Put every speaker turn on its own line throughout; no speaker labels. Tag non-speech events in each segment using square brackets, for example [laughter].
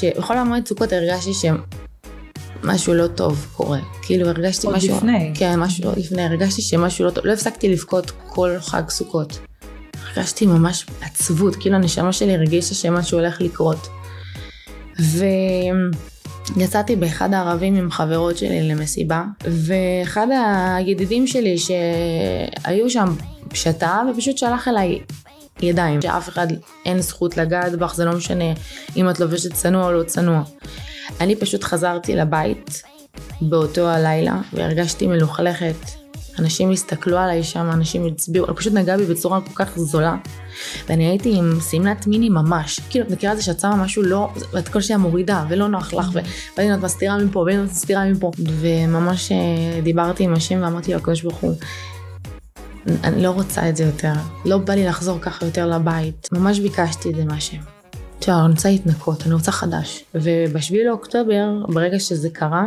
שבכל המועד סוכות הרגשתי שמשהו לא טוב קורה. כאילו הרגשתי
עוד
משהו...
לפני.
כן, משהו עוד לפני, הרגשתי שמשהו לא טוב. לא הפסקתי לבכות כל חג סוכות. הרגשתי ממש עצבות, כאילו הנשמה שלי הרגישה שמשהו הולך לקרות. ויצאתי באחד הערבים עם חברות שלי למסיבה, ואחד הידידים שלי שהיו שם שתה ופשוט שלח אליי ידיים, שאף אחד אין זכות לגעת בך, זה לא משנה אם את לובשת צנוע או לא צנוע. אני פשוט חזרתי לבית באותו הלילה והרגשתי מלוכלכת. אנשים הסתכלו עליי שם, אנשים הצביעו, הוא פשוט נגע בי בצורה כל כך זולה. ואני הייתי עם שמלת מיני ממש, כאילו את מכירה את זה שאת שמה משהו לא, ואת כל שניה מורידה ולא נוח לך, והנה את מסתירה מפה והנה את מסתירה מפה. וממש אה, דיברתי עם השם ואמרתי לו הקדוש ברוך הוא, אני לא רוצה את זה יותר, לא בא לי לחזור ככה יותר לבית. ממש ביקשתי את זה מהשם. תשמע, אני רוצה להתנקות, אני רוצה חדש. ובשביעי לאוקטובר, ברגע שזה קרה,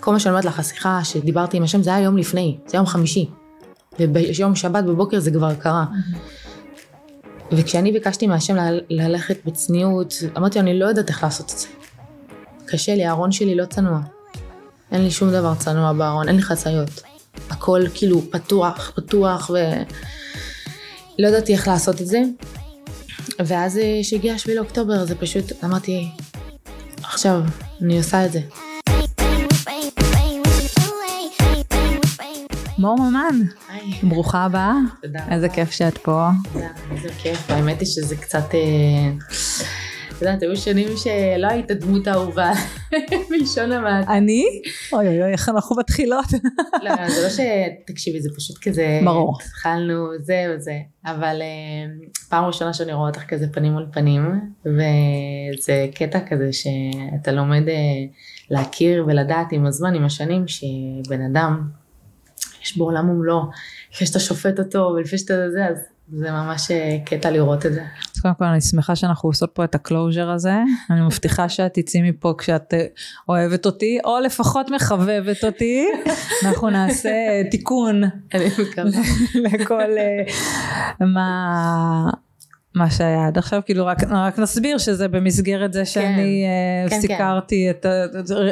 כל מה שאני אומרת לך, השיחה שדיברתי עם השם, זה היה יום לפני, זה יום חמישי. וביום שבת בבוקר זה כבר קרה. וכשאני ביקשתי מהשם ללכת בצניעות, אמרתי אני לא יודעת איך לעשות את זה. קשה לי, הארון שלי לא צנוע. אין לי שום דבר צנוע בארון, אין לי חצאיות. הכל כאילו פתוח, פתוח, ו... לא ידעתי איך לעשות את זה. ואז אה, שהגיע השביעי לאוקטובר, זה פשוט, אמרתי, עכשיו, אני עושה את זה.
מור ממן,
היי,
ברוכה הבאה.
תודה.
איזה כיף שאת פה.
תודה, איזה כיף, האמת היא שזה קצת, אה, את יודעת, היו שנים שלא היית דמות אהובה, בלשון [laughs] המעט.
אני? אוי אוי אוי, איך אנחנו מתחילות.
לא, זה לא ש... תקשיבי, זה פשוט כזה...
ברור.
התחלנו זה וזה, אבל אה, פעם ראשונה שאני רואה אותך כזה פנים מול פנים, וזה קטע כזה שאתה לומד אה, להכיר ולדעת עם הזמן, עם השנים, שבן אדם, יש בו עולם ומלואו, לפני שאתה שופט אותו ולפני שאתה זה, אז זה ממש אה, קטע לראות את זה.
אז קודם כל אני שמחה שאנחנו עושות פה את הקלוז'ר הזה. אני מבטיחה שאת תצאי מפה כשאת אה, אוהבת אותי, או לפחות מחבבת אותי. [laughs] אנחנו נעשה אה, תיקון. [laughs] [laughs] לכל מה... מה שהיה עד עכשיו, כאילו רק, רק נסביר שזה במסגרת זה שאני אה,
כן, כן.
סיקרתי את ה...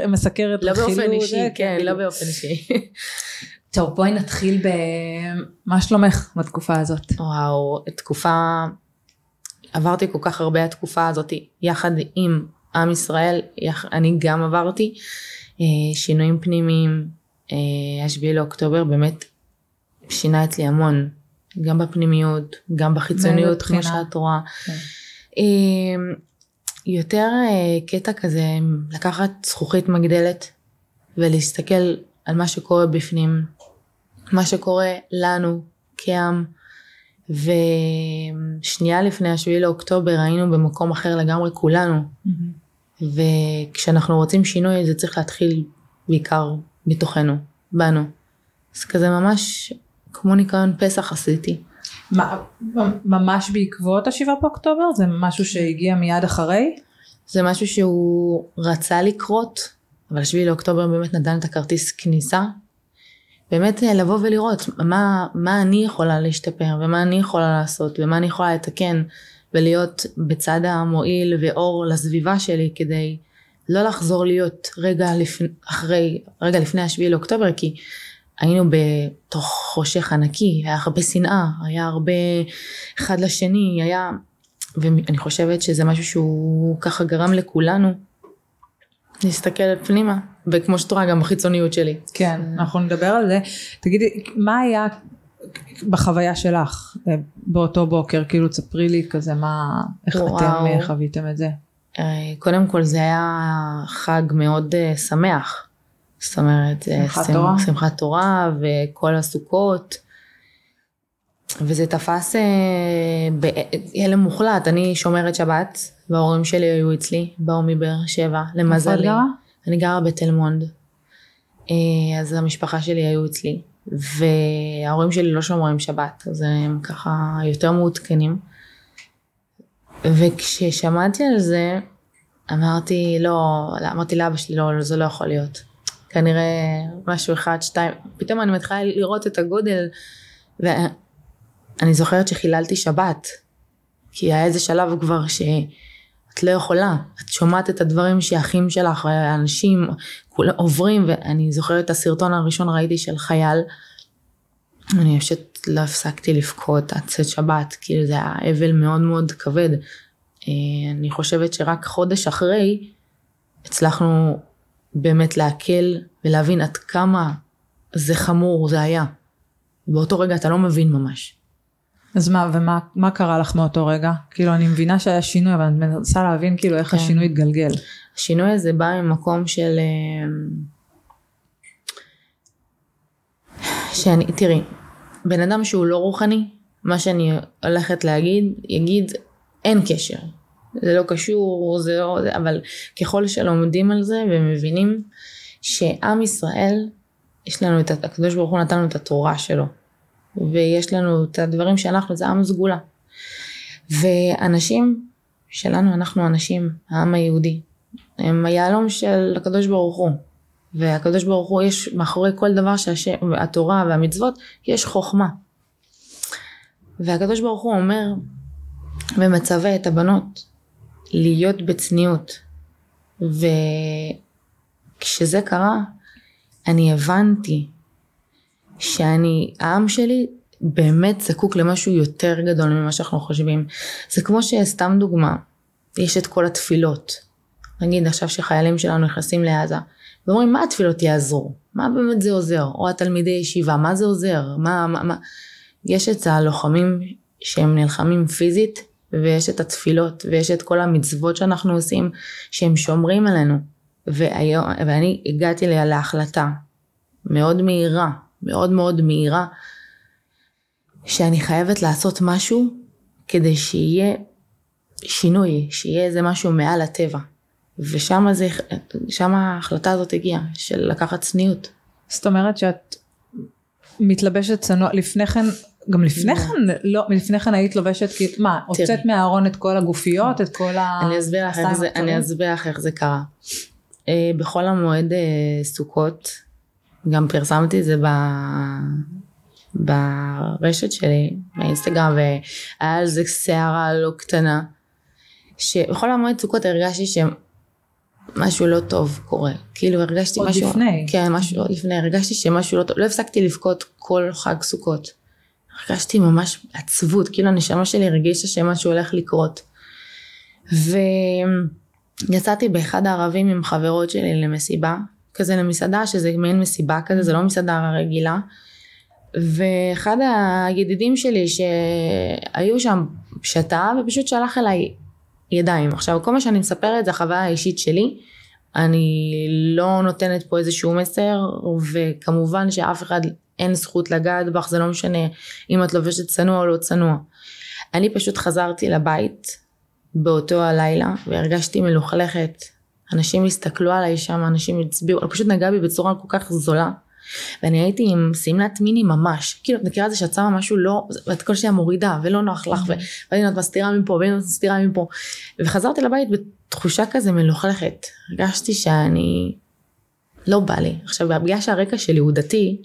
מסקרת
לא באופן
רכילות,
אישי,
זה,
כן, לא. באופן אישי.
טוב בואי נתחיל ב... מה שלומך בתקופה הזאת?
וואו, תקופה, עברתי כל כך הרבה התקופה הזאת, יחד עם עם ישראל, יח, אני גם עברתי אה, שינויים פנימיים, אה, השביעי לאוקטובר באמת שינה אצלי המון, גם בפנימיות, גם בחיצוניות, כמו? שאת רואה.
כן.
אה, יותר אה, קטע כזה, לקחת זכוכית מגדלת ולהסתכל על מה שקורה בפנים, מה שקורה לנו כעם, ושנייה לפני השביעי לאוקטובר היינו במקום אחר לגמרי כולנו, וכשאנחנו רוצים שינוי זה צריך להתחיל בעיקר מתוכנו, בנו. אז כזה ממש כמו ניקיון פסח עשיתי.
מה, ממש בעקבות השבעה באוקטובר? זה משהו שהגיע מיד אחרי?
זה משהו שהוא רצה לקרות, אבל שביעי לאוקטובר באמת נתן את הכרטיס כניסה. באמת אה, לבוא ולראות מה, מה אני יכולה להשתפר ומה אני יכולה לעשות ומה אני יכולה לתקן ולהיות בצד המועיל ואור לסביבה שלי כדי לא לחזור להיות רגע לפני, אחרי, רגע לפני השביעי לאוקטובר כי היינו בתוך חושך ענקי, היה הרבה שנאה, היה הרבה אחד לשני, היה ואני חושבת שזה משהו שהוא ככה גרם לכולנו להסתכל פנימה, וכמו שאת רואה גם בחיצוניות שלי.
כן, אנחנו נדבר על זה. תגידי, מה היה בחוויה שלך אה, באותו בוקר? כאילו, תספרי לי כזה מה, איך
וואו.
אתם אה, חוויתם את זה?
אה, קודם כל זה היה חג מאוד שמח. זאת אומרת,
שמחת
שמ-
תורה.
שמחת תורה וכל הסוכות. וזה תפס בהלם מוחלט, אני שומרת שבת, וההורים שלי היו אצלי, באו מבאר שבע,
איפה את
למזלי.
גרה?
אני גרה בתל מונד. אה, אז המשפחה שלי היו אצלי, וההורים שלי לא שומרים שבת, אז הם ככה יותר מעודכנים. וכששמעתי על זה, אמרתי, לא, אמרתי לאבא שלי, לא, זה לא יכול להיות. כנראה משהו אחד, שתיים, פתאום אני מתחילה לראות את הגודל, ואני זוכרת שחיללתי שבת, כי היה איזה שלב כבר ש... את לא יכולה, את שומעת את הדברים שהאחים שלך והאנשים כולם עוברים, ואני זוכרת את הסרטון הראשון ראיתי של חייל, אני פשוט לא הפסקתי לבכות עד צאת שבת, כאילו זה היה אבל מאוד מאוד כבד. אה, אני חושבת שרק חודש אחרי הצלחנו באמת להקל ולהבין עד כמה זה חמור זה היה. באותו רגע אתה לא מבין ממש.
אז מה, ומה מה קרה לך מאותו רגע? כאילו אני מבינה שהיה שינוי, אבל אני מנסה להבין כאילו איך
כן.
השינוי התגלגל.
השינוי הזה בא ממקום של... אה, שאני, תראי, בן אדם שהוא לא רוחני, מה שאני הולכת להגיד, יגיד אין קשר. זה לא קשור, זה לא... זה, אבל ככל שלומדים על זה ומבינים שעם ישראל, יש לנו את... הקדוש ברוך הוא נתן לנו את התורה שלו. ויש לנו את הדברים שאנחנו, זה עם סגולה. ואנשים שלנו, אנחנו אנשים, העם היהודי, הם היהלום של הקדוש ברוך הוא. והקדוש ברוך הוא, יש מאחורי כל דבר שהשם, התורה והמצוות, יש חוכמה. והקדוש ברוך הוא אומר ומצווה את הבנות להיות בצניעות. וכשזה קרה, אני הבנתי שאני, העם שלי באמת זקוק למשהו יותר גדול ממה שאנחנו חושבים. זה כמו שסתם דוגמה, יש את כל התפילות. נגיד עכשיו שחיילים שלנו נכנסים לעזה, ואומרים מה התפילות יעזרו? מה באמת זה עוזר? או התלמידי ישיבה, מה זה עוזר? מה, מה, מה? יש את הלוחמים שהם נלחמים פיזית, ויש את התפילות, ויש את כל המצוות שאנחנו עושים, שהם שומרים עלינו. והיום, ואני הגעתי לה, להחלטה מאוד מהירה, מאוד מאוד מהירה, שאני חייבת לעשות משהו כדי שיהיה שינוי, שיהיה איזה משהו מעל הטבע. ושם זה, שם ההחלטה הזאת הגיעה, של לקחת צניעות.
זאת אומרת שאת מתלבשת צנוע, לפני כן, גם לפני כן, לא, לפני כן היית לובשת, כאילו, מה, הוצאת מהארון את כל הגופיות, את כל ה...
אני אסביר לך איך זה, אני אסביר לך איך זה קרה. אה, בחול המועד אה, סוכות, גם פרסמתי את זה ב... ברשת שלי, באינסטגרם, והיה על זה סערה לא קטנה, שבכל המועד סוכות הרגשתי שמשהו לא טוב קורה. כאילו הרגשתי
עוד
משהו...
עוד לפני.
כן, משהו עוד לפני. הרגשתי שמשהו לא טוב. לא הפסקתי לבכות כל חג סוכות. הרגשתי ממש עצבות, כאילו הנשמה שלי הרגישה שמשהו הולך לקרות. ויצאתי באחד הערבים עם חברות שלי למסיבה, כזה למסעדה, שזה מעין מסיבה כזה, זה לא מסעדה רגילה. ואחד הידידים שלי שהיו שם שתה ופשוט שלח אליי ידיים. עכשיו כל מה שאני מספרת זה החוויה האישית שלי, אני לא נותנת פה איזשהו מסר וכמובן שאף אחד אין זכות לגעת בך, זה לא משנה אם את לובשת צנוע או לא צנוע. אני פשוט חזרתי לבית באותו הלילה והרגשתי מלוכלכת. אנשים הסתכלו עליי שם, אנשים הצביעו, פשוט נגע בי בצורה כל כך זולה. ואני הייתי עם שמלת מיני ממש, כאילו את מכירה את זה שאת שמה משהו לא, ואת כל שנייה מורידה ולא נוח לך, והנה את מסתירה מפה והנה את מסתירה מפה, וחזרתי לבית בתחושה כזה מלוכלכת, הרגשתי שאני, לא בא לי. עכשיו בגלל שהרקע שלי הוא דתי,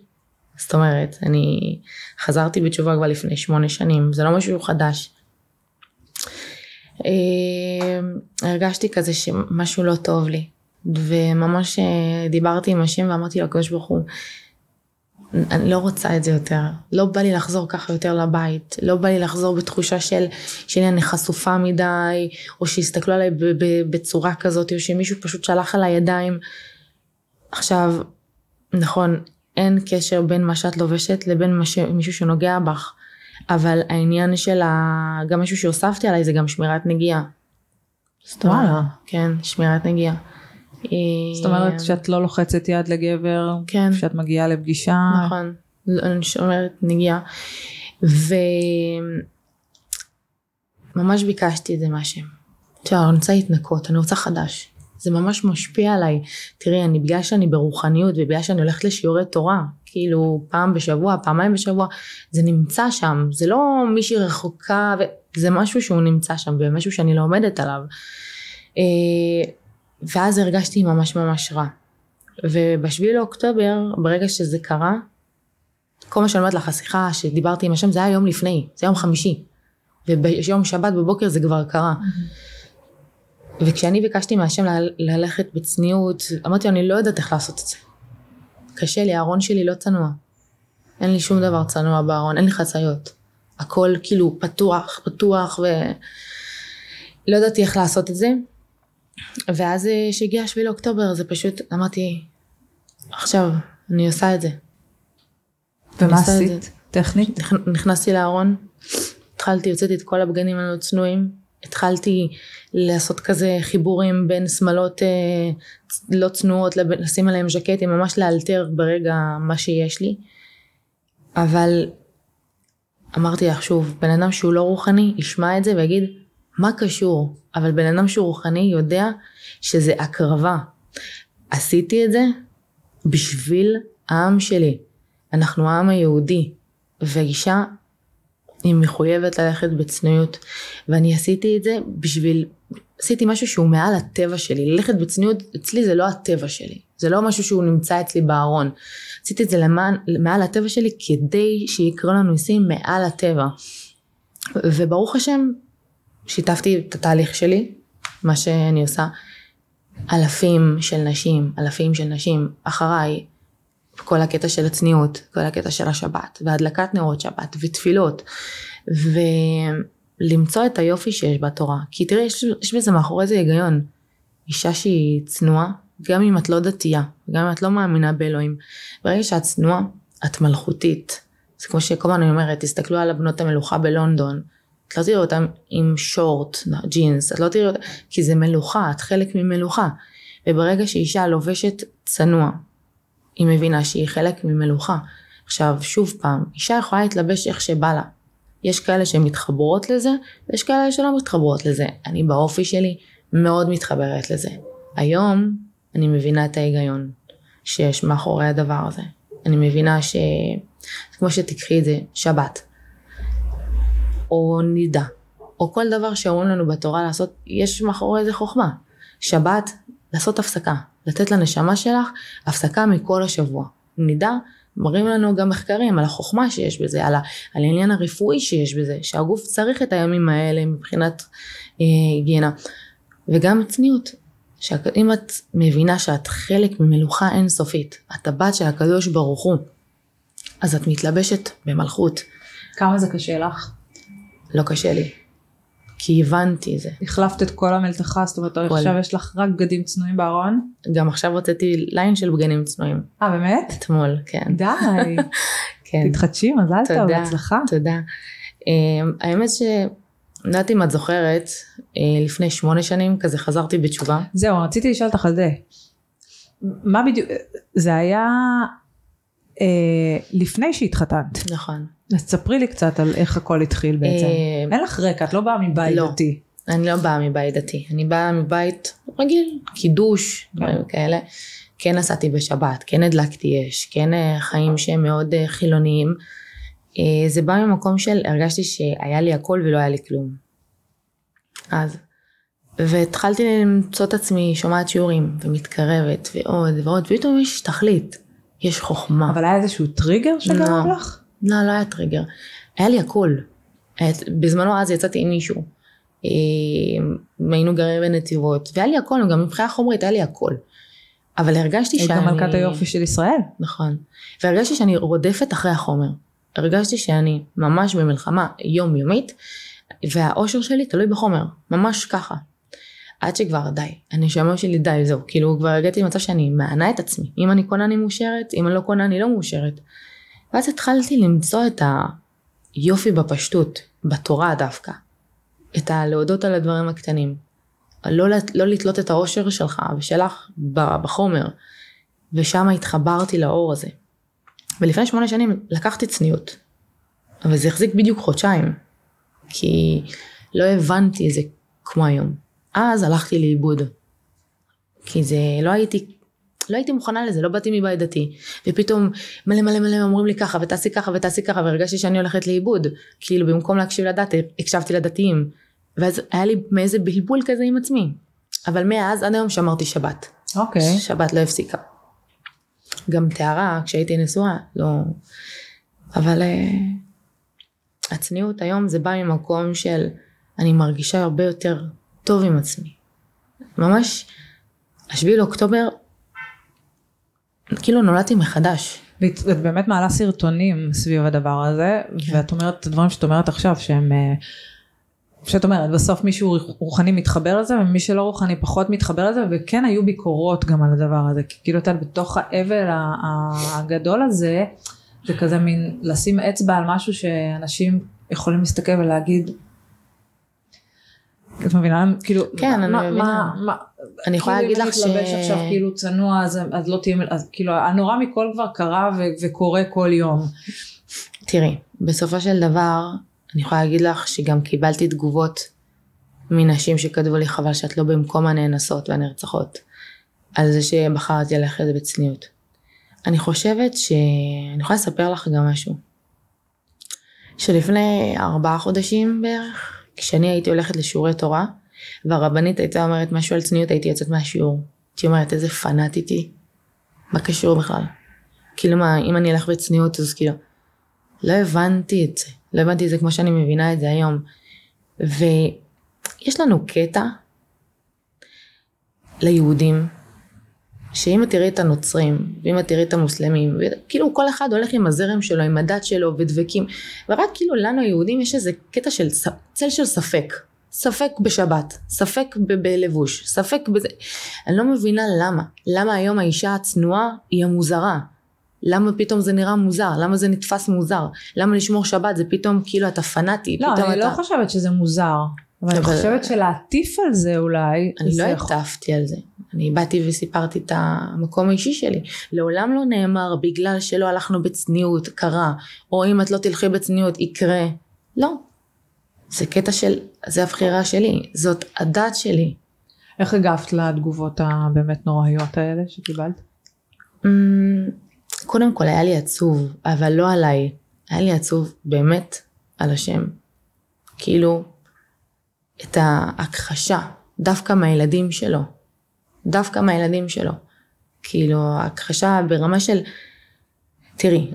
זאת אומרת, אני חזרתי בתשובה כבר לפני שמונה שנים, זה לא משהו חדש. הרגשתי כזה שמשהו לא טוב לי, וממש דיברתי עם השם ואמרתי לו הקדוש ברוך הוא אני לא רוצה את זה יותר. לא בא לי לחזור ככה יותר לבית. לא בא לי לחזור בתחושה של שאני חשופה מדי או שיסתכלו עליי בצורה כזאת או שמישהו פשוט שלח עליי ידיים עכשיו נכון אין קשר בין מה שאת לובשת לבין מש... מישהו שנוגע בך אבל העניין של ה... גם משהו שהוספתי עליי זה גם שמירת נגיעה.
וואלה.
כן, שמירת נגיעה.
זאת אומרת שאת לא לוחצת יד לגבר,
כן.
כשאת מגיעה לפגישה.
נכון, אני שומרת נגיעה. וממש ביקשתי את זה מהשם. אני רוצה להתנקות, אני רוצה חדש. זה ממש משפיע עליי. תראי, אני בגלל שאני ברוחניות ובגלל שאני הולכת לשיעורי תורה, כאילו פעם בשבוע, פעמיים בשבוע, זה נמצא שם. זה לא מישהי רחוקה, זה משהו שהוא נמצא שם, ומשהו שאני לא עומדת עליו. ואז הרגשתי ממש ממש רע. ובשביל לאוקטובר, ברגע שזה קרה, כל מה שאני אומרת לך, השיחה שדיברתי עם השם, זה היה יום לפני, זה יום חמישי. וביום שבת בבוקר זה כבר קרה. וכשאני ביקשתי מהשם ללכת בצניעות, אמרתי לו, אני לא יודעת איך לעשות את זה. קשה לי, הארון שלי לא צנוע. אין לי שום דבר צנוע בארון, אין לי חצאיות. הכל כאילו פתוח, פתוח, ולא ידעתי איך לעשות את זה. ואז אה, כשהגיע שביל אוקטובר, זה פשוט, אמרתי, עכשיו, אני עושה את זה.
ומה עשית? טכנית?
נכ- נכנסתי לארון, התחלתי, הוצאתי את כל הבגדים הלא צנועים, התחלתי לעשות כזה חיבורים בין שמלות אה, לא צנועות, לשים עליהם ז'קטים, ממש לאלתר ברגע מה שיש לי. אבל אמרתי לך שוב, בן אדם שהוא לא רוחני ישמע את זה ויגיד, מה קשור? אבל בן אדם שהוא רוחני יודע שזה הקרבה. עשיתי את זה בשביל העם שלי. אנחנו העם היהודי, ואישה היא מחויבת ללכת בצניעות, ואני עשיתי את זה בשביל, עשיתי משהו שהוא מעל הטבע שלי, ללכת בצניעות אצלי זה לא הטבע שלי, זה לא משהו שהוא נמצא אצלי בארון, עשיתי את זה למען, מעל הטבע שלי כדי שיקרו לנו ניסים מעל הטבע, וברוך השם שיתפתי את התהליך שלי, מה שאני עושה, אלפים של נשים, אלפים של נשים אחריי, כל הקטע של הצניעות, כל הקטע של השבת, והדלקת נרות שבת, ותפילות, ולמצוא את היופי שיש בתורה. כי תראי, יש, יש בזה מאחורי זה היגיון. אישה שהיא צנועה, גם אם את לא דתייה, גם אם את לא מאמינה באלוהים, ברגע שאת צנועה, את מלכותית. זה כמו שכל הזמן אני אומרת, תסתכלו על הבנות המלוכה בלונדון, את לא תראי אותן עם שורט, ג'ינס, את לא תראי אותן, כי זה מלוכה, את חלק ממלוכה. וברגע שאישה לובשת צנוע, היא מבינה שהיא חלק ממלוכה. עכשיו, שוב פעם, אישה יכולה להתלבש איך שבא לה. יש כאלה שהן מתחברות לזה, ויש כאלה שלא מתחברות לזה. אני באופי שלי מאוד מתחברת לזה. היום אני מבינה את ההיגיון שיש מאחורי הדבר הזה. אני מבינה ש... כמו שתיקחי את זה, שבת, או נידה, או כל דבר שאומרים לנו בתורה לעשות, יש מאחורי זה חוכמה. שבת, לעשות הפסקה, לתת לנשמה שלך הפסקה מכל השבוע. נידה, מראים לנו גם מחקרים על החוכמה שיש בזה, על, ה, על העניין הרפואי שיש בזה, שהגוף צריך את הימים האלה מבחינת אה, היגיינה. וגם צניעות, שאם את מבינה שאת חלק ממלוכה אינסופית, את הבת של הקדוש ברוך הוא, אז את מתלבשת במלכות.
כמה זה קשה לך?
לא קשה לי. כי הבנתי זה.
החלפת את כל המלתחה, זאת אומרת
כל.
עכשיו יש לך רק בגדים צנועים בארון?
גם עכשיו הוצאתי ליין של בגנים צנועים.
אה באמת?
אתמול, כן.
די, [laughs]
כן.
תתחדשי, מזל טוב. בהצלחה.
תודה. אמ, האמת ש... לא יודעת אם את זוכרת, אה, לפני שמונה שנים כזה חזרתי בתשובה.
זהו, רציתי לשאול אותך על זה. מה בדיוק, זה היה אה, לפני שהתחתנת.
נכון.
אז תספרי לי קצת על איך הכל התחיל בעצם.
אה,
אין לך רקע, את לא באה מבית
לא.
דתי.
אני לא באה מבית דתי, אני באה מבית רגיל, קידוש, דברים כאלה. כן נסעתי בשבת, כן הדלקתי אש, כן אה, חיים שהם מאוד אה, חילוניים. אה, זה בא ממקום של הרגשתי שהיה לי הכל ולא היה לי כלום. אז. והתחלתי למצוא את עצמי שומעת שיעורים ומתקרבת ועוד ועוד ופתאום יש תכלית, יש חוכמה.
אבל היה איזשהו טריגר שגרם
לא.
לך?
לא, לא היה טריגר. היה לי הכל. בזמנו אז יצאתי עם מישהו. אה, היינו גרים בנתיבות, והיה לי הכל, גם מבחינה חומרית היה לי הכל. אבל הרגשתי
היית
שאני...
גם מלכת היופי של ישראל.
נכון. והרגשתי שאני רודפת אחרי החומר. הרגשתי שאני ממש במלחמה יומיומית, והאושר שלי תלוי בחומר. ממש ככה. עד שכבר די, הנשמה שלי די, זהו. כאילו כבר הגעתי למצב שאני מענה את עצמי. אם אני קונה אני מאושרת, אם אני לא קונה אני לא מאושרת. ואז התחלתי למצוא את היופי בפשטות, בתורה דווקא. את הלהודות על הדברים הקטנים. לא, לא לתלות את האושר שלך ושלך בחומר. ושם התחברתי לאור הזה. ולפני שמונה שנים לקחתי צניעות. אבל זה החזיק בדיוק חודשיים. כי לא הבנתי את זה כמו היום. אז הלכתי לאיבוד. כי זה, לא הייתי, לא הייתי מוכנה לזה, לא באתי מבית דתי. ופתאום מלא מלא מלא אומרים לי ככה, ותעשי ככה ותעשי ככה, והרגשתי שאני הולכת לאיבוד. כאילו במקום להקשיב לדת, הקשבתי לדתיים. ואז היה לי מאיזה בלבול כזה עם עצמי. אבל מאז עד היום שמרתי שבת.
אוקיי.
שבת לא הפסיקה. גם טהרה, כשהייתי נשואה, לא... אבל uh, הצניעות היום זה בא ממקום של אני מרגישה הרבה יותר טוב עם עצמי. ממש, השביעי לאוקטובר, כאילו נולדתי מחדש.
ואת באמת מעלה סרטונים סביב הדבר הזה,
כן.
ואת אומרת את הדברים שאת אומרת עכשיו, שהם... אה, שאת אומרת, בסוף מישהו רוחני מתחבר לזה, ומי שלא רוחני פחות מתחבר לזה, וכן היו ביקורות גם על הדבר הזה, כי כאילו את יודעת, בתוך האבל הגדול הזה, זה כזה מין לשים אצבע על משהו שאנשים יכולים להסתכל ולהגיד, את מבינה? כאילו,
כן,
מה,
אני
מה-
מבינה.
מה,
אני יכולה להגיד לך
כאילו אם אני אתלבש עכשיו כאילו צנוע, אז, אז לא תהיה, אז כאילו הנורא מכל כבר קרה ו, וקורה כל יום.
תראי, בסופו של דבר, אני יכולה להגיד לך שגם קיבלתי תגובות מנשים שכתבו לי חבל שאת לא במקום הנאנסות והנרצחות, על זה שבחרתי ללכת בצניעות. אני חושבת ש... אני יכולה לספר לך גם משהו. שלפני ארבעה חודשים בערך, כשאני הייתי הולכת לשיעורי תורה, והרבנית הייתה אומרת משהו על צניעות, הייתי יוצאת מהשיעור. הייתי אומרת, איזה פנאטית היא. מה קשור בכלל? כאילו מה, אם אני אלך בצניעות, אז כאילו... לא הבנתי את זה. לא הבנתי את זה כמו שאני מבינה את זה היום. ויש לנו קטע ליהודים, שאם את תראי את הנוצרים, ואם את תראי את המוסלמים, כאילו כל אחד הולך עם הזרם שלו, עם הדת שלו, ודבקים, ורק כאילו לנו היהודים יש איזה קטע של צל של ספק. ספק בשבת, ספק ב- בלבוש, ספק בזה. אני לא מבינה למה. למה היום האישה הצנועה היא המוזרה. למה פתאום זה נראה מוזר? למה זה נתפס מוזר? למה לשמור שבת זה פתאום כאילו אתה פנאטי,
לא, אני
אתה...
לא חושבת שזה מוזר. אבל אני חושבת שלהטיף על זה אולי,
אני לא הטפתי על זה. אני באתי וסיפרתי את המקום האישי שלי. לעולם לא נאמר בגלל שלא הלכנו בצניעות, קרה, או אם את לא תלכי בצניעות, יקרה. לא. זה קטע של, זה הבחירה שלי, זאת הדת שלי.
איך הגבת לתגובות הבאמת נוראיות האלה שקיבלת?
אמ, קודם כל היה לי עצוב, אבל לא עליי. היה לי עצוב באמת על השם. כאילו, את ההכחשה, דווקא מהילדים שלו. דווקא מהילדים שלו. כאילו, ההכחשה ברמה של... תראי,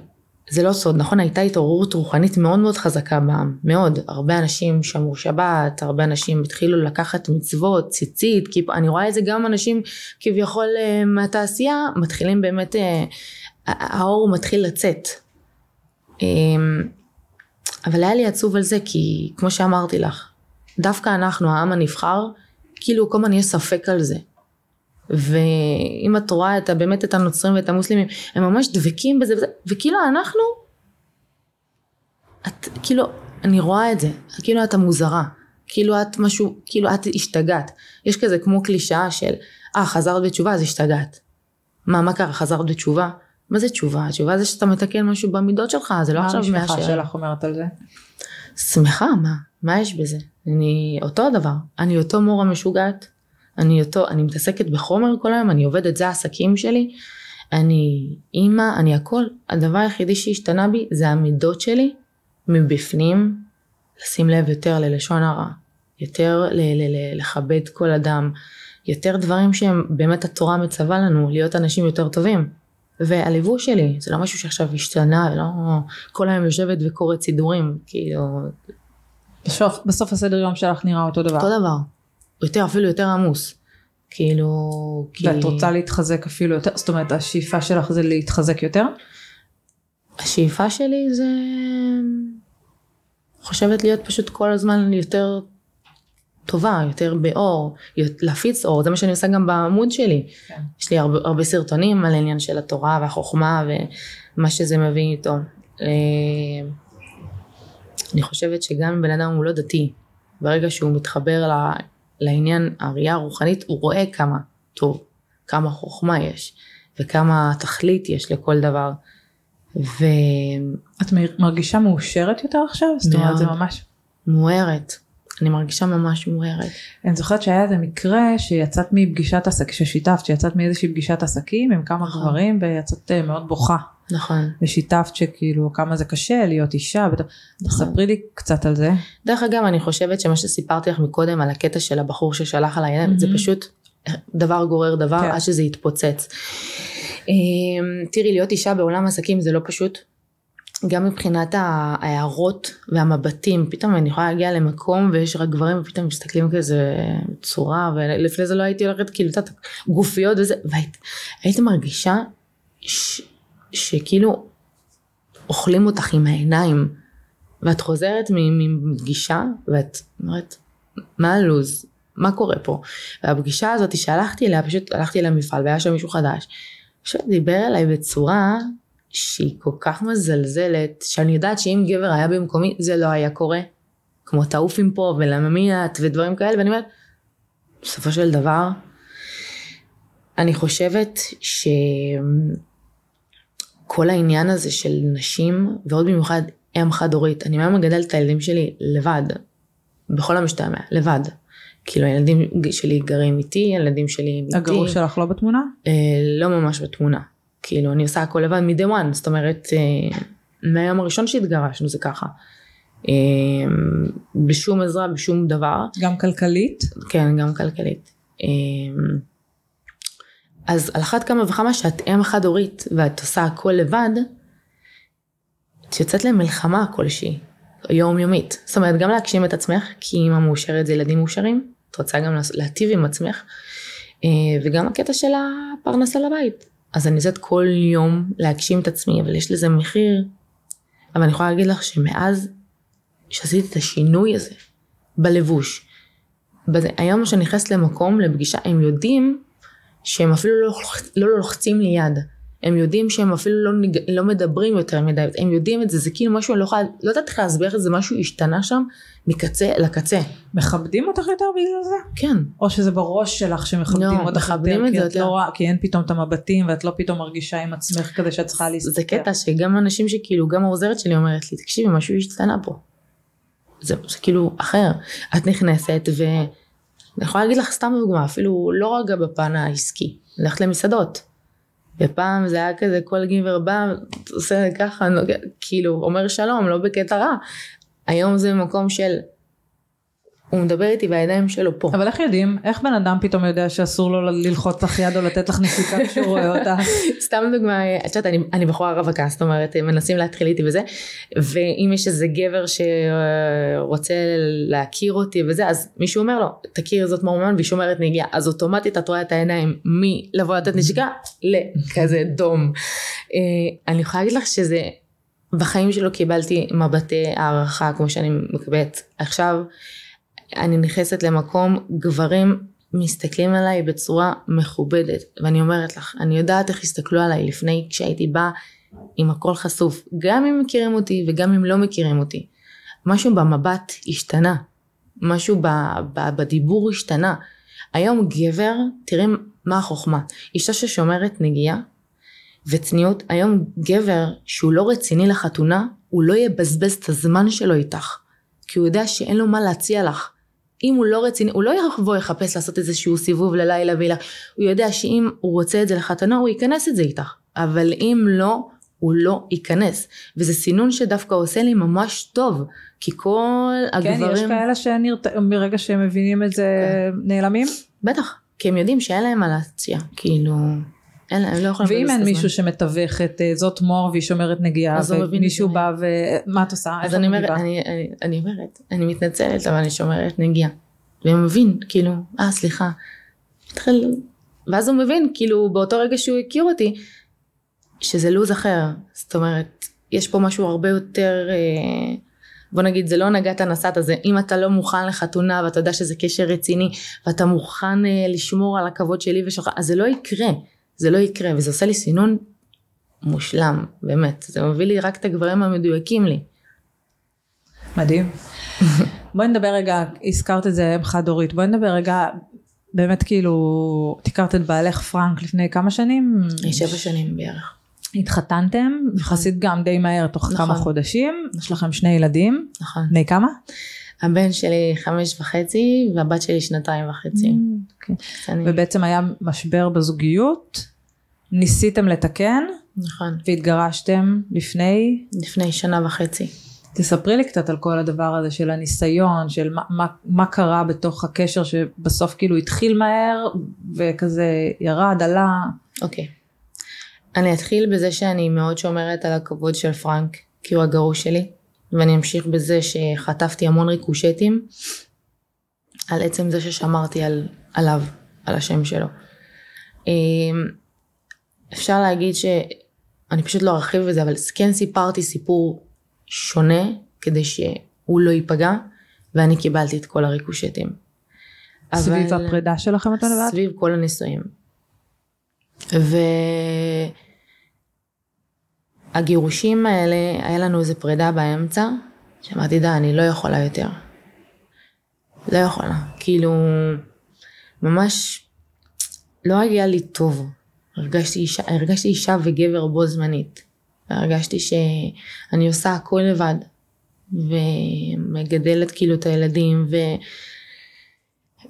זה לא סוד, נכון? הייתה התעוררות רוחנית מאוד מאוד חזקה בעם, מאוד. הרבה אנשים שמרו שבת, הרבה אנשים התחילו לקחת מצוות, ציצית, כי אני רואה את זה גם אנשים כביכול אה, מהתעשייה, מתחילים באמת, אה, האור מתחיל לצאת. אה, אבל היה לי עצוב על זה, כי כמו שאמרתי לך, דווקא אנחנו, העם הנבחר, כאילו כל הזמן יש ספק על זה. ואם את רואה את, באמת את הנוצרים ואת המוסלמים, הם ממש דבקים בזה, וזה, וכאילו אנחנו, את, כאילו, אני רואה את זה, כאילו את המוזרה, כאילו את משהו, כאילו את השתגעת. יש כזה כמו קלישאה של, אה, חזרת בתשובה, אז השתגעת. מה, מה קרה, חזרת בתשובה? מה זה תשובה? תשובה זה שאתה מתקן משהו במידות שלך, זה לא
מה
עכשיו
המשפחה
מאשר.
שלך אומרת על זה?
שמחה, מה? מה יש בזה? אני אותו הדבר. אני אותו מורה משוגעת. אני אותו, אני מתעסקת בחומר כל היום, אני עובדת, זה העסקים שלי. אני אימא, אני הכל. הדבר היחידי שהשתנה בי זה המידות שלי מבפנים, לשים לב יותר ללשון הרע, יותר ל- ל- ל- לכבד כל אדם, יותר דברים שהם באמת התורה מצווה לנו, להיות אנשים יותר טובים. והליווי שלי, זה לא משהו שעכשיו השתנה, לא כל היום יושבת וקוראת סידורים, כאילו,
בסוף, בסוף הסדר יום שלך נראה אותו דבר.
אותו דבר. יותר, אפילו יותר עמוס. כאילו, כי...
ואת רוצה להתחזק אפילו יותר? זאת אומרת, השאיפה שלך זה להתחזק יותר?
השאיפה שלי זה... חושבת להיות פשוט כל הזמן יותר טובה, יותר באור, להפיץ אור, זה מה שאני עושה גם בעמוד שלי.
כן.
יש לי הרבה, הרבה סרטונים על העניין של התורה והחוכמה ומה שזה מביא איתו. אה, אני חושבת שגם אם בן אדם הוא לא דתי, ברגע שהוא מתחבר ל- לעניין הראייה הרוחנית, הוא רואה כמה טוב, כמה חוכמה יש, וכמה תכלית יש לכל דבר.
את מרגישה מאושרת יותר עכשיו? זאת אומרת, זה. ממש...
ומוארת. אני מרגישה ממש מוארת.
אני זוכרת שהיה איזה מקרה שיצאת מפגישת עסקים, ששיתפת, שיצאת מאיזושהי פגישת עסקים עם כמה
נכון.
גברים ויצאת אה, מאוד בוכה.
נכון.
ושיתפת שכאילו כמה זה קשה להיות אישה. ות-
נכון.
תספרי לי קצת על זה.
דרך אגב, אני חושבת שמה שסיפרתי לך מקודם על הקטע של הבחור ששלח עליי, mm-hmm. זה. פשוט דבר גורר דבר
כן.
עד שזה יתפוצץ. אמ, תראי, להיות אישה בעולם עסקים זה לא פשוט. גם מבחינת ההערות והמבטים, פתאום אני יכולה להגיע למקום ויש רק גברים ופתאום מסתכלים כזה בצורה, ולפני זה לא הייתי הולכת כאילו, את גופיות וזה, והיית מרגישה ש, שכאילו אוכלים אותך עם העיניים, ואת חוזרת מפגישה ואת אומרת, מה הלו"ז? מה קורה פה? והפגישה הזאת שהלכתי אליה, פשוט הלכתי למפעל והיה שם מישהו חדש, פשוט דיבר אליי בצורה שהיא כל כך מזלזלת, שאני יודעת שאם גבר היה במקומי זה לא היה קורה. כמו תעוף עם פה ולמה את ודברים כאלה, ואני אומרת, בסופו של דבר, אני חושבת שכל העניין הזה של נשים, ועוד במיוחד אם חד הורית, אני היום מגדלת את הילדים שלי לבד, בכל המשתמע, לבד. כאילו הילדים שלי גרים איתי, הילדים שלי איתי.
הגרוש שלך לא בתמונה?
אה, לא ממש בתמונה. כאילו אני עושה הכל לבד מ-day one, זאת אומרת אה, מהיום הראשון שהתגרשנו זה ככה. אה, בשום עזרה, בשום דבר.
גם כלכלית?
כן, גם כלכלית. אה, אז על אחת כמה וכמה שאת אם חד הורית ואת עושה הכל לבד, את יוצאת למלחמה כלשהי, יומיומית. זאת אומרת גם להגשים את עצמך, כי אימא מאושרת זה ילדים מאושרים, את רוצה גם להטיב עם עצמך, וגם הקטע של הפרנסה לבית. אז אני יוצאת כל יום להגשים את עצמי, אבל יש לזה מחיר. אבל אני יכולה להגיד לך שמאז שעשיתי את השינוי הזה בלבוש, בזה, היום כשאני נכנסת למקום, לפגישה, הם יודעים שהם אפילו לא, לא לוחצים לי יד. הם יודעים שהם אפילו לא, לא מדברים יותר מדי, הם יודעים את זה, זה כאילו משהו, אני לא יכולה, לא יודעת איך להסביר את זה, משהו השתנה שם מקצה לקצה.
מכבדים אותך יותר בגלל זה?
כן.
או שזה בראש שלך שמכבדים
לא,
אותך יותר,
את
כי,
זה
את לא, כי אין פתאום את המבטים ואת לא פתאום מרגישה עם עצמך כדי שאת צריכה להסתכל.
זה קטע שגם אנשים שכאילו, גם העוזרת שלי אומרת לי, תקשיבי, משהו השתנה פה. זה, זה כאילו אחר. את נכנסת ו... אני יכולה להגיד לך סתם דוגמה, אפילו לא רגע בפן העסקי, ללכת למסעדות. ופעם זה היה כזה כל גבר בא, עושה ככה, נוגע, כאילו אומר שלום, לא בקטע רע. היום זה מקום של, הוא מדבר איתי והידיים שלו פה.
אבל איך יודעים? איך בן אדם פתאום יודע שאסור לו ללחוץ לך יד או לתת לך נסיכה [laughs] כשהוא רואה אותה?
סתם דוגמה, את יודעת, אני, אני בחורה רווקה, זאת אומרת, מנסים להתחיל איתי וזה, ואם יש איזה גבר שרוצה להכיר אותי וזה, אז מישהו אומר לו, תכיר זאת מורמון, והיא שומרת נגיעה, אז אוטומטית את רואה את העיניים מלבוא לתת נשיקה לכזה דום. אה, אני יכולה להגיד לך שזה, בחיים שלו קיבלתי מבטי הערכה כמו שאני מקבלת עכשיו. אני נכנסת למקום, גברים מסתכלים עליי בצורה מכובדת, ואני אומרת לך, אני יודעת איך הסתכלו עליי לפני כשהייתי באה עם הכל חשוף, גם אם מכירים אותי וגם אם לא מכירים אותי. משהו במבט השתנה, משהו ב, ב, בדיבור השתנה. היום גבר, תראי מה החוכמה, אישה ששומרת נגיעה וצניעות, היום גבר שהוא לא רציני לחתונה, הוא לא יבזבז את הזמן שלו איתך, כי הוא יודע שאין לו מה להציע לך. אם הוא לא רציני, הוא לא יבוא יחפש לעשות איזשהו סיבוב ללילה וילה, הוא יודע שאם הוא רוצה את זה לחתונה הוא ייכנס את זה איתך, אבל אם לא, הוא לא ייכנס, וזה סינון שדווקא עושה לי ממש טוב, כי כל הגברים...
כן, יש כאלה שמרגע שהם מבינים את זה כן. נעלמים?
בטח, כי הם יודעים שאין להם מה להציע, כאילו... אין, הם לא יכולים
ואם אין מישהו שמתווך את אה, זאת מור והיא שומרת נגיעה ומישהו בא ומה את עושה?
אז אני אומרת, אני, אני, אני אומרת, אני מתנצלת אבל אני שומרת נגיעה. והוא מבין, כאילו, אה סליחה. התחיל, ואז הוא מבין, כאילו באותו רגע שהוא הכיר אותי, שזה לו"ז אחר. זאת אומרת, יש פה משהו הרבה יותר, אה, בוא נגיד, זה לא נגעת נסעת, זה אם אתה לא מוכן לחתונה ואתה יודע שזה קשר רציני ואתה מוכן אה, לשמור על הכבוד שלי ושלך, אז זה לא יקרה. זה לא יקרה, וזה עושה לי סינון מושלם, באמת. זה מביא לי רק את הגברים המדויקים לי.
מדהים. בואי נדבר רגע, הזכרת את זה אם חד הורית, בואי נדבר רגע, באמת כאילו, את הכרת את בעלך פרנק לפני כמה שנים?
שבע שנים בערך.
התחתנתם, יחסית גם די מהר, תוך נכון. כמה חודשים, יש לכם שני ילדים.
נכון.
בני כמה?
הבן שלי חמש וחצי והבת שלי שנתיים וחצי.
Mm, okay. אני... ובעצם היה משבר בזוגיות, ניסיתם לתקן,
נכון.
והתגרשתם לפני?
לפני שנה וחצי.
תספרי לי קצת על כל הדבר הזה של הניסיון, של מה, מה, מה קרה בתוך הקשר שבסוף כאילו התחיל מהר וכזה ירד, עלה.
אוקיי. Okay. אני אתחיל בזה שאני מאוד שומרת על הכבוד של פרנק, כי הוא הגרוש שלי, ואני אמשיך בזה שחטפתי המון ריקושטים על עצם זה ששמרתי על, עליו, על השם שלו. אמ, אפשר להגיד ש... אני פשוט לא ארחיב בזה, אבל כן סיפרתי סיפור שונה כדי שהוא לא ייפגע, ואני קיבלתי את כל הריקושטים.
סביב אבל... הפרידה שלכם אתה לבד?
סביב כל הנישואים. והגירושים האלה, היה לנו איזה פרידה באמצע, שאמרתי, די, אני לא יכולה יותר. לא יכולה. כאילו, ממש לא היה לי טוב. הרגשתי אישה, הרגשתי אישה וגבר בו זמנית. הרגשתי שאני עושה הכל לבד. ומגדלת כאילו את הילדים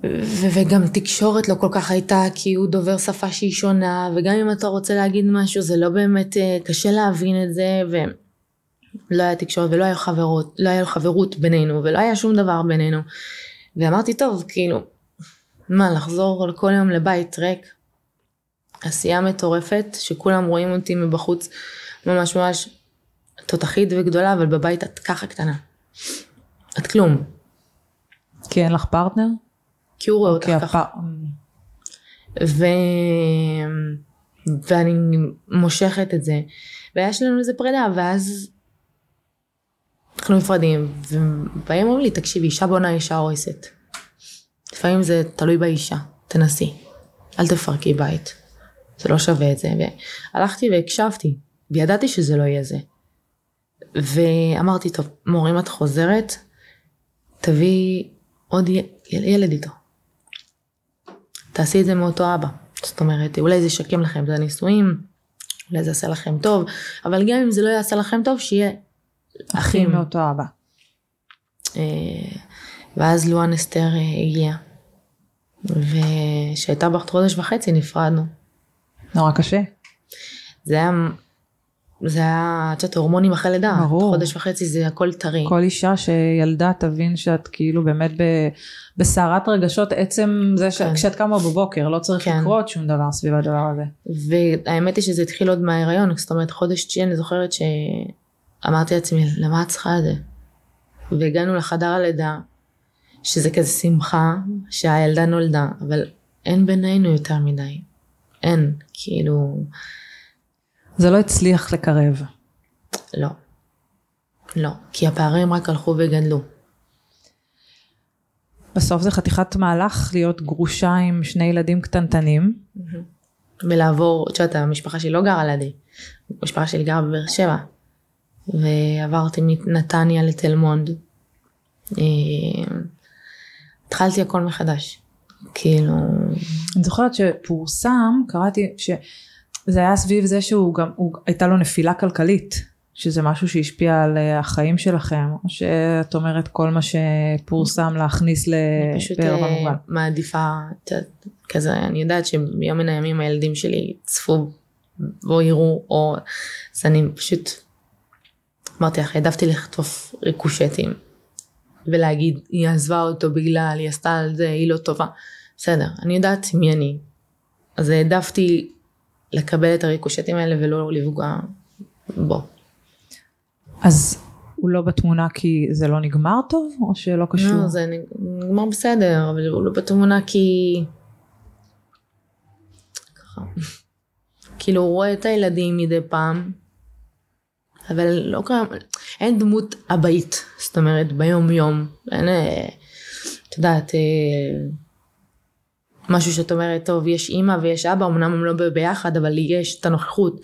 ו... וגם תקשורת לא כל כך הייתה כי הוא דובר שפה שהיא שונה וגם אם אתה רוצה להגיד משהו זה לא באמת אה, קשה להבין את זה ולא היה תקשורת ולא היה חברות, לא היה חברות בינינו ולא היה שום דבר בינינו. ואמרתי טוב כאילו מה לחזור כל יום לבית ריק? עשייה מטורפת שכולם רואים אותי מבחוץ ממש ממש תותחית וגדולה אבל בבית את ככה קטנה. את כלום.
כי אין לך פרטנר?
כי הוא רואה אותך
כי
ככה.
הפ...
ו... ואני מושכת את זה. ויש לנו איזה פרידה, ואז אנחנו נפרדים, ובאים אומרים לי, תקשיבי, אישה בונה אישה הורסת. לפעמים זה תלוי באישה, תנסי. אל תפרקי בית. זה לא שווה את זה. והלכתי והקשבתי, וידעתי שזה לא יהיה זה. ואמרתי, טוב, מור, אם את חוזרת, תביאי עוד י... ילד איתו. תעשי את זה מאותו אבא. זאת אומרת, אולי זה ישקם לכם את הנישואים, אולי זה יעשה לכם טוב, אבל גם אם זה לא יעשה לכם טוב, שיהיה
אחים מאותו אבא.
אה, ואז לואן אסתר אה, הגיעה. וכשהייתה בת חודש וחצי נפרדנו.
נורא קשה.
זה היה, זה היה, את יודעת, הורמונים אחרי לידה.
ברור.
חודש וחצי זה הכל טרי.
כל אישה שילדה תבין שאת כאילו באמת. בסערת רגשות עצם זה.
כן.
כשאת קמה בבוקר לא צריך
כן.
לקרות שום דבר סביב הדבר הזה.
והאמת היא שזה התחיל עוד מההיריון, זאת אומרת חודש תשיעי אני זוכרת שאמרתי לעצמי למה את צריכה את זה? והגענו לחדר הלידה, שזה כזה שמחה שהילדה נולדה, אבל אין בינינו יותר מדי. אין, כאילו,
זה לא הצליח לקרב.
לא. לא, כי הפערים רק הלכו וגדלו.
בסוף זה חתיכת מהלך להיות גרושה עם שני ילדים קטנטנים.
ולעבור, את יודעת, המשפחה שלי לא גרה לידי, המשפחה שלי גרה בבאר שבע. ועברתי מנתניה לתל מונד. אה, התחלתי הכל מחדש. כאילו,
אני זוכרת שפורסם, קראתי שזה היה סביב זה שהוא גם, הוא, הייתה לו נפילה כלכלית, שזה משהו שהשפיע על אה, החיים שלכם, או שאת אומרת כל מה שפורסם להכניס
אני פשוט
לבאר
אה,
במובן.
מעדיפה, את יודעת, כזה, אני יודעת שביום מן הימים הילדים שלי צפו או יראו, או, אז אני פשוט, אמרתי לך, העדפתי לחטוף ריקושטים, ולהגיד, היא עזבה אותו בגלל, היא עשתה על זה, היא לא טובה. בסדר, אני יודעת מי אני. אז העדפתי לקבל את הריקושטים האלה ולא לפגוע בו.
אז הוא לא בתמונה כי זה לא נגמר טוב, או שלא קשור?
לא, זה נגמר בסדר, אבל הוא לא בתמונה כי... ככה. כאילו הוא רואה את הילדים מדי פעם, אבל לא קיים, אין דמות אבאית, זאת אומרת ביום יום, אין, אה, את יודעת, אה, משהו שאת אומרת, טוב, יש אימא ויש אבא, אמנם הם לא ביחד, אבל יש את הנוכחות,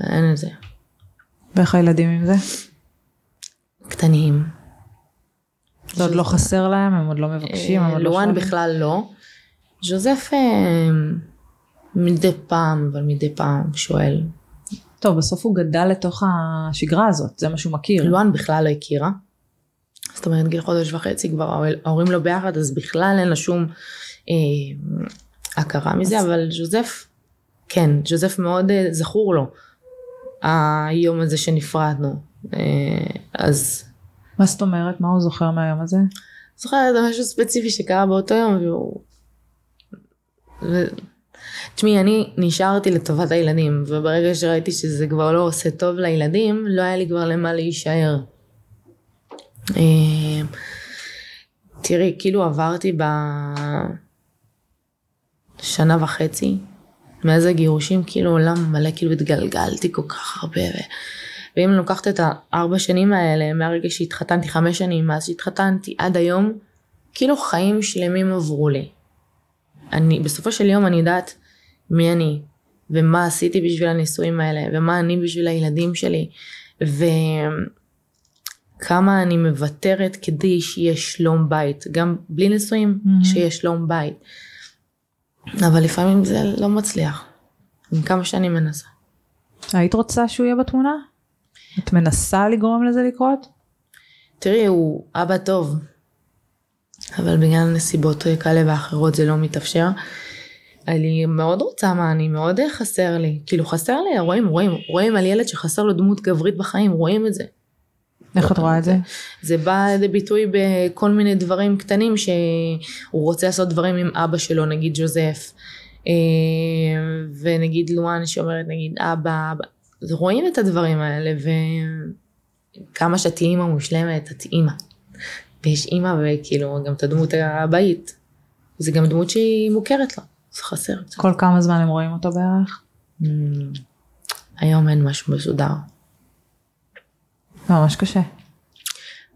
אין את זה.
ואיך הילדים עם זה?
קטנים.
זה עוד לא חסר להם, הם עוד לא מבקשים, לא
לואן? בכלל לא. ז'וזף אה, מדי פעם, אבל מדי פעם שואל.
טוב, בסוף הוא גדל לתוך השגרה הזאת, זה מה שהוא מכיר.
לואן בכלל לא הכירה. זאת אומרת, גיל חודש וחצי כבר ההור- ההורים לא ביחד, אז בכלל אין לה שום הכרה מזה, אבל ז'וזף, כן, ז'וזף מאוד אה, זכור לו, היום הזה שנפרדנו. אה, אז
מה זאת אומרת? מה הוא זוכר מהיום הזה?
זוכרת משהו ספציפי שקרה באותו יום, והוא... ו... תשמעי, אני נשארתי לטובת הילדים, וברגע שראיתי שזה כבר לא עושה טוב לילדים, לא היה לי כבר למה להישאר. אה, תראי, כאילו עברתי בשנה וחצי, מאז הגירושים, כאילו עולם מלא, כאילו התגלגלתי כל כך הרבה. ו... ואם אני לוקחת את הארבע שנים האלה, מהרגע שהתחתנתי, חמש שנים מאז שהתחתנתי, עד היום, כאילו חיים שלמים עברו לי. אני, בסופו של יום אני יודעת מי אני, ומה עשיתי בשביל הנישואים האלה, ומה אני בשביל הילדים שלי, וכמה אני מוותרת כדי שיהיה שלום בית, גם בלי נישואים, mm-hmm. שיהיה שלום בית. אבל לפעמים זה לא מצליח, עם כמה שאני מנסה.
היית רוצה שהוא יהיה בתמונה? את מנסה לגרום לזה לקרות?
תראי, הוא אבא טוב, אבל בגלל נסיבות כאלה ואחרות זה לא מתאפשר. אני מאוד רוצה מה, אני מאוד חסר לי. כאילו חסר לי, רואים, רואים, רואים על ילד שחסר לו דמות גברית בחיים, רואים את זה.
איך את רואה את זה?
זה בא לידי ביטוי בכל מיני דברים קטנים שהוא רוצה לעשות דברים עם אבא שלו, נגיד ג'וזף. אה, ונגיד לואן שאומרת נגיד אבא, אבא. רואים את הדברים האלה וכמה שאת אימא מושלמת, את אימא. ויש אימא וכאילו גם את הדמות הבאית. זה גם דמות שהיא מוכרת לו, זה חסר.
כל כמה זמן הם רואים אותו בערך? Mm,
היום אין משהו מסודר.
ממש קשה.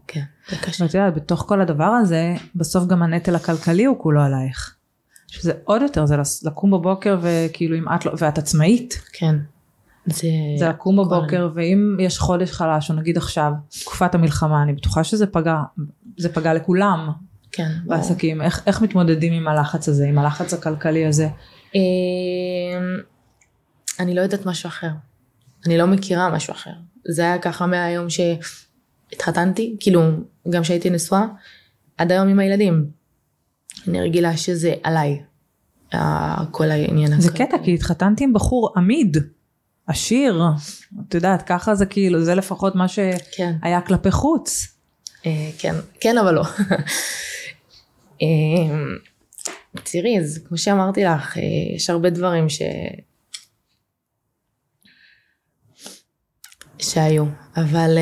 כן, זה קשה.
ואת יודעת, בתוך כל הדבר הזה, בסוף גם הנטל הכלכלי הוא כולו עלייך. שזה עוד יותר, זה לקום בבוקר וכאילו אם את לא, ואת עצמאית.
כן.
זה, זה לקום בבוקר ואם יש חודש חלש או נגיד עכשיו תקופת המלחמה אני בטוחה שזה פגע זה פגע לכולם
כן,
בעסקים איך, איך מתמודדים עם הלחץ הזה עם הלחץ הכלכלי הזה.
אמ, אני לא יודעת משהו אחר אני לא מכירה משהו אחר זה היה ככה מהיום שהתחתנתי כאילו גם שהייתי נשואה עד היום עם הילדים. אני רגילה שזה עליי כל העניין
הזה. זה קטע כי התחתנתי עם בחור עמיד. עשיר, את יודעת, ככה זה כאילו, זה לפחות מה שהיה כן. כלפי חוץ.
אה, כן, כן אבל לא. אה, תראי, אז כמו שאמרתי לך, אה, יש הרבה דברים ש... שהיו, אבל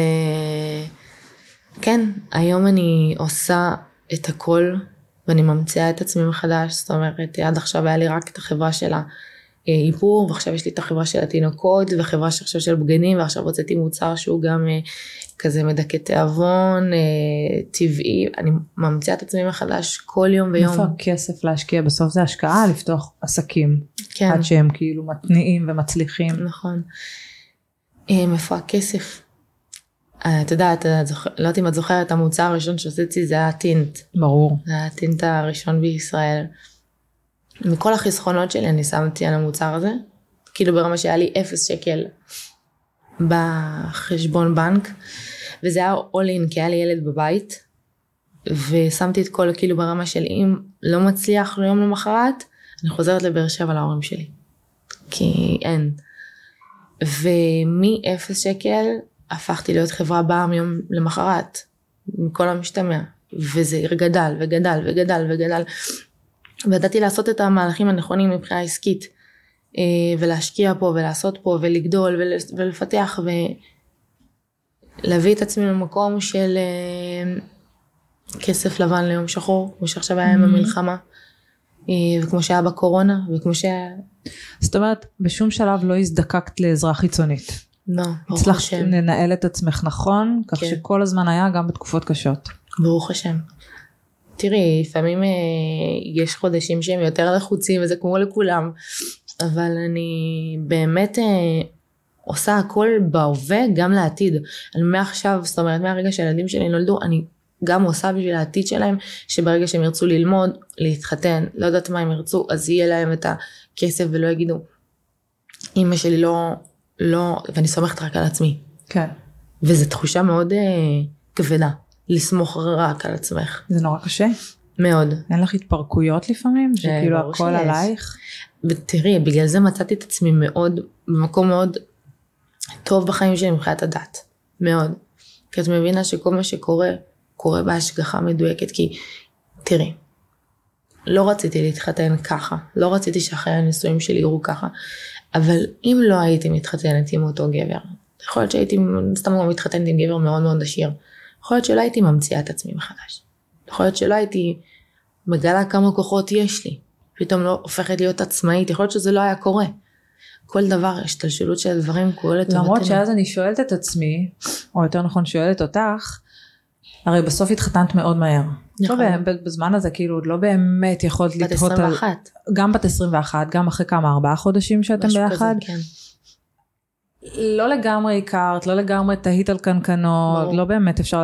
כן, היום אני עושה את הכל ואני ממציאה את עצמי מחדש, זאת אומרת, עד עכשיו היה לי רק את החברה שלה. איפור ועכשיו יש לי את החברה של התינוקות וחברה שעכשיו של בגנים ועכשיו הוצאתי מוצר שהוא גם אה, כזה מדכא תיאבון אה, טבעי אני ממציאה את עצמי מחדש כל יום ויום.
איפה הכסף להשקיע בסוף זה השקעה לפתוח עסקים כן. עד שהם כאילו מתניעים ומצליחים.
נכון. אה, איפה הכסף? את יודעת, לא יודעת אם את זוכרת, המוצר הראשון שעשיתי זה היה טינט.
ברור.
זה היה הטינט הראשון בישראל. מכל החסכונות שלי אני שמתי על המוצר הזה, כאילו ברמה שהיה לי אפס שקל בחשבון בנק, וזה היה all in כי היה לי ילד בבית, ושמתי את כל כאילו ברמה של אם לא מצליח ליום למחרת, אני חוזרת לבאר שבע להורים שלי, כי אין. ומ-0 שקל הפכתי להיות חברה בעם יום למחרת, מכל המשתמע, וזה גדל וגדל וגדל וגדל, וידעתי לעשות את המהלכים הנכונים מבחינה עסקית אה, ולהשקיע פה ולעשות פה ולגדול ולפתח ולהביא את עצמי למקום של אה, כסף לבן ליום שחור כמו שעכשיו היה עם mm-hmm. המלחמה וכמו שהיה בקורונה וכמו שהיה.
זאת אומרת בשום שלב לא הזדקקת לעזרה חיצונית.
לא,
ברוך השם. הצלחת לנהל את עצמך נכון כך כן. שכל הזמן היה גם בתקופות קשות.
ברוך השם. תראי, לפעמים אה, יש חודשים שהם יותר לחוצים וזה כמו לכולם, אבל אני באמת אה, עושה הכל בהווה גם לעתיד. אני מעכשיו, זאת אומרת מהרגע שהילדים שלי נולדו, אני גם עושה בשביל העתיד שלהם, שברגע שהם ירצו ללמוד, להתחתן, לא יודעת מה הם ירצו, אז יהיה להם את הכסף ולא יגידו, אמא שלי לא, לא, ואני סומכת רק על עצמי.
כן.
וזו תחושה מאוד אה, כבדה. לסמוך רק על עצמך.
זה נורא קשה.
מאוד.
אין לך התפרקויות לפעמים? אה, שכאילו הכל שיש. עלייך?
ותראי, בגלל זה מצאתי את עצמי מאוד, במקום מאוד טוב בחיים שלי מבחינת הדת. מאוד. כי את מבינה שכל מה שקורה, קורה בהשגחה מדויקת. כי, תראי, לא רציתי להתחתן ככה, לא רציתי שאחרי הנישואים שלי יראו ככה, אבל אם לא הייתי מתחתנת עם אותו גבר, יכול להיות שהייתי סתם מתחתנת עם גבר מאוד מאוד עשיר, יכול להיות שלא הייתי ממציאה את עצמי מחדש, יכול להיות שלא הייתי מגלה כמה כוחות יש לי, פתאום לא הופכת להיות עצמאית, יכול להיות שזה לא היה קורה. כל דבר, השתלשלות של הדברים קורה לטובתנו.
למרות שאז אני שואלת את עצמי, או יותר נכון שואלת אותך, הרי בסוף התחתנת מאוד מהר.
נכון.
באמת, בזמן הזה כאילו עוד לא באמת יכולת
בת
לתהות על...
21.
גם בת 21, גם אחרי כמה, ארבעה חודשים שאתם
משהו
ביחד.
כזה, כן.
לא לגמרי הכרת, לא לגמרי תהית על קנקנות. לא באמת אפשר...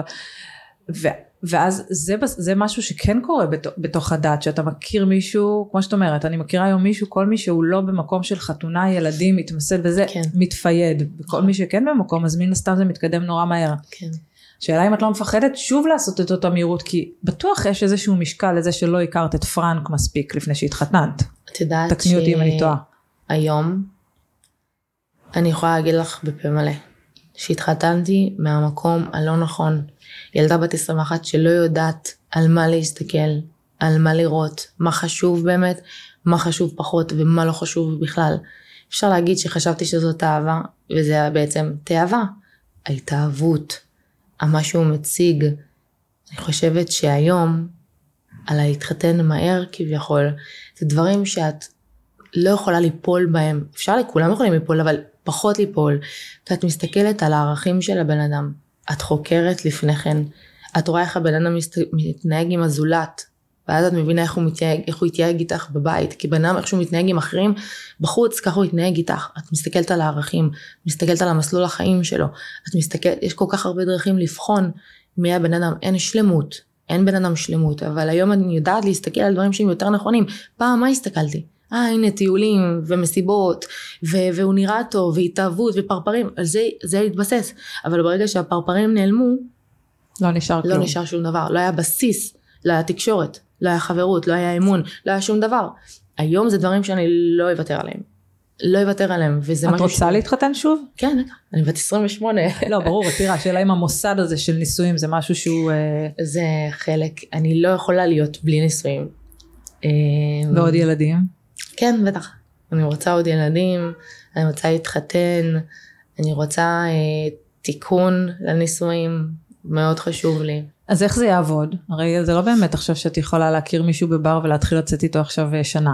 ו... ואז זה, זה משהו שכן קורה בתוך, בתוך הדת, שאתה מכיר מישהו, כמו שאת אומרת, אני מכירה היום מישהו, כל מי שהוא לא במקום של חתונה, ילדים, מתמסד וזה,
כן.
מתפייד. וכל
נכון.
מי שכן במקום, אז מן הסתם זה מתקדם נורא מהר.
כן.
שאלה אם את לא מפחדת שוב לעשות את אותה מהירות, כי בטוח יש איזשהו משקל לזה שלא הכרת את פרנק מספיק לפני שהתחתנת.
את יודעת
תקני אותי אם אני טועה.
היום, אני יכולה להגיד לך בפה מלא, שהתחתנתי מהמקום הלא נכון. ילדה בת 21 שלא יודעת על מה להסתכל, על מה לראות, מה חשוב באמת, מה חשוב פחות ומה לא חשוב בכלל. אפשר להגיד שחשבתי שזאת אהבה, וזה היה בעצם תאווה. ההתאהבות, מה שהוא מציג. אני חושבת שהיום, על להתחתן מהר כביכול, זה דברים שאת לא יכולה ליפול בהם. אפשר, כולם יכולים ליפול, אבל פחות ליפול. כי את מסתכלת על הערכים של הבן אדם. את חוקרת לפני כן. את רואה איך הבן אדם. מתנהג עם הזולת. ואז את מבינה איך הוא, מתנהג, איך הוא יתנהג איתך בבית. כי בן אדם איך שהוא מתנהג עם אחרים בחוץ, ככה הוא יתנהג איתך. את מסתכלת על הערכים, מסתכלת על המסלול החיים שלו. את מסתכלת, יש כל כך הרבה דרכים לבחון מי הבן אדם. אין שלמות. אין בן אדם שלמות. אבל היום אני יודעת להסתכל על דברים שהם יותר נכונים. פעם מה הסתכלתי? אה הנה טיולים ומסיבות ו- והוא נראה טוב והתאהבות ופרפרים על זה זה התבסס אבל ברגע שהפרפרים נעלמו
לא נשאר
לא
כלום.
נשאר שום דבר לא היה בסיס לא היה תקשורת לא היה חברות לא היה אמון לא היה שום דבר היום זה דברים שאני לא אוותר עליהם לא אוותר עליהם וזה
את
משהו
רוצה להתחתן שוב?
כן בטח אני בת 28 [laughs]
לא, ברור, תראה, השאלה אם המוסד הזה של נישואים זה משהו שהוא... אה,
זה חלק אני לא יכולה להיות בלי נישואים. אה,
ועוד ילדים.
כן, בטח. אני רוצה עוד ילדים, אני רוצה להתחתן, אני רוצה אה, תיקון לנישואים, מאוד חשוב לי.
אז איך זה יעבוד? הרי זה לא באמת עכשיו שאת יכולה להכיר מישהו בבר ולהתחיל לצאת איתו עכשיו אה, שנה.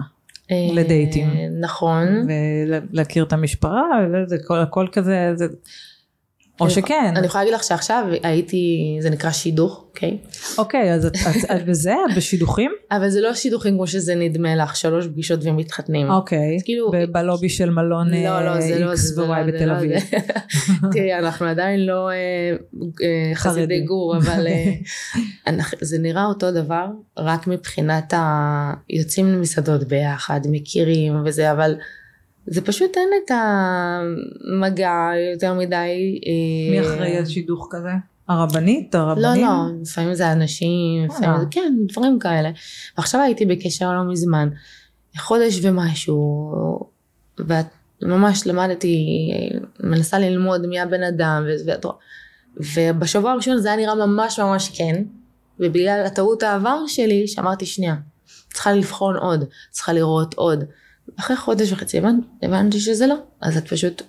אה,
לדייטים.
נכון.
ולהכיר את המשפחה, וזה כל- הכל כזה, זה... או שכן.
אני יכולה להגיד לך שעכשיו הייתי, זה נקרא שידוך, אוקיי?
אוקיי, אז את- בזה? את בשידוכים? [laughs]
אבל זה לא שידוכים כמו שזה נדמה לך, שלוש פגישות ומתחתנים.
אוקיי.
כאילו-
בלובי של מלון
לא, לא, לא, זה לא, זה
בתל אביב. [laughs]
תראי, אנחנו עדיין לא אה, אה, חסידי. גור, אבל אה, [laughs] זה נראה אותו דבר, רק מבחינת ה... יוצאים למסעדות ביחד, מכירים וזה, אבל זה פשוט אין את המגע יותר מדי. אה,
מי אחראי על שידוך כזה? הרבנית? הרבנים?
לא, לא, לפעמים זה אנשים, לפעמים
אה.
זה, כן, דברים כאלה. ועכשיו הייתי בקשר לא מזמן, חודש ומשהו, וממש למדתי, מנסה ללמוד מי הבן אדם, ו- ואת רואה- ובשבוע הראשון זה היה נראה ממש ממש כן, ובגלל הטעות העבר שלי, שאמרתי שנייה, צריכה לבחון עוד, צריכה לראות עוד. אחרי חודש וחצי הבנ- הבנתי שזה לא, אז את פשוט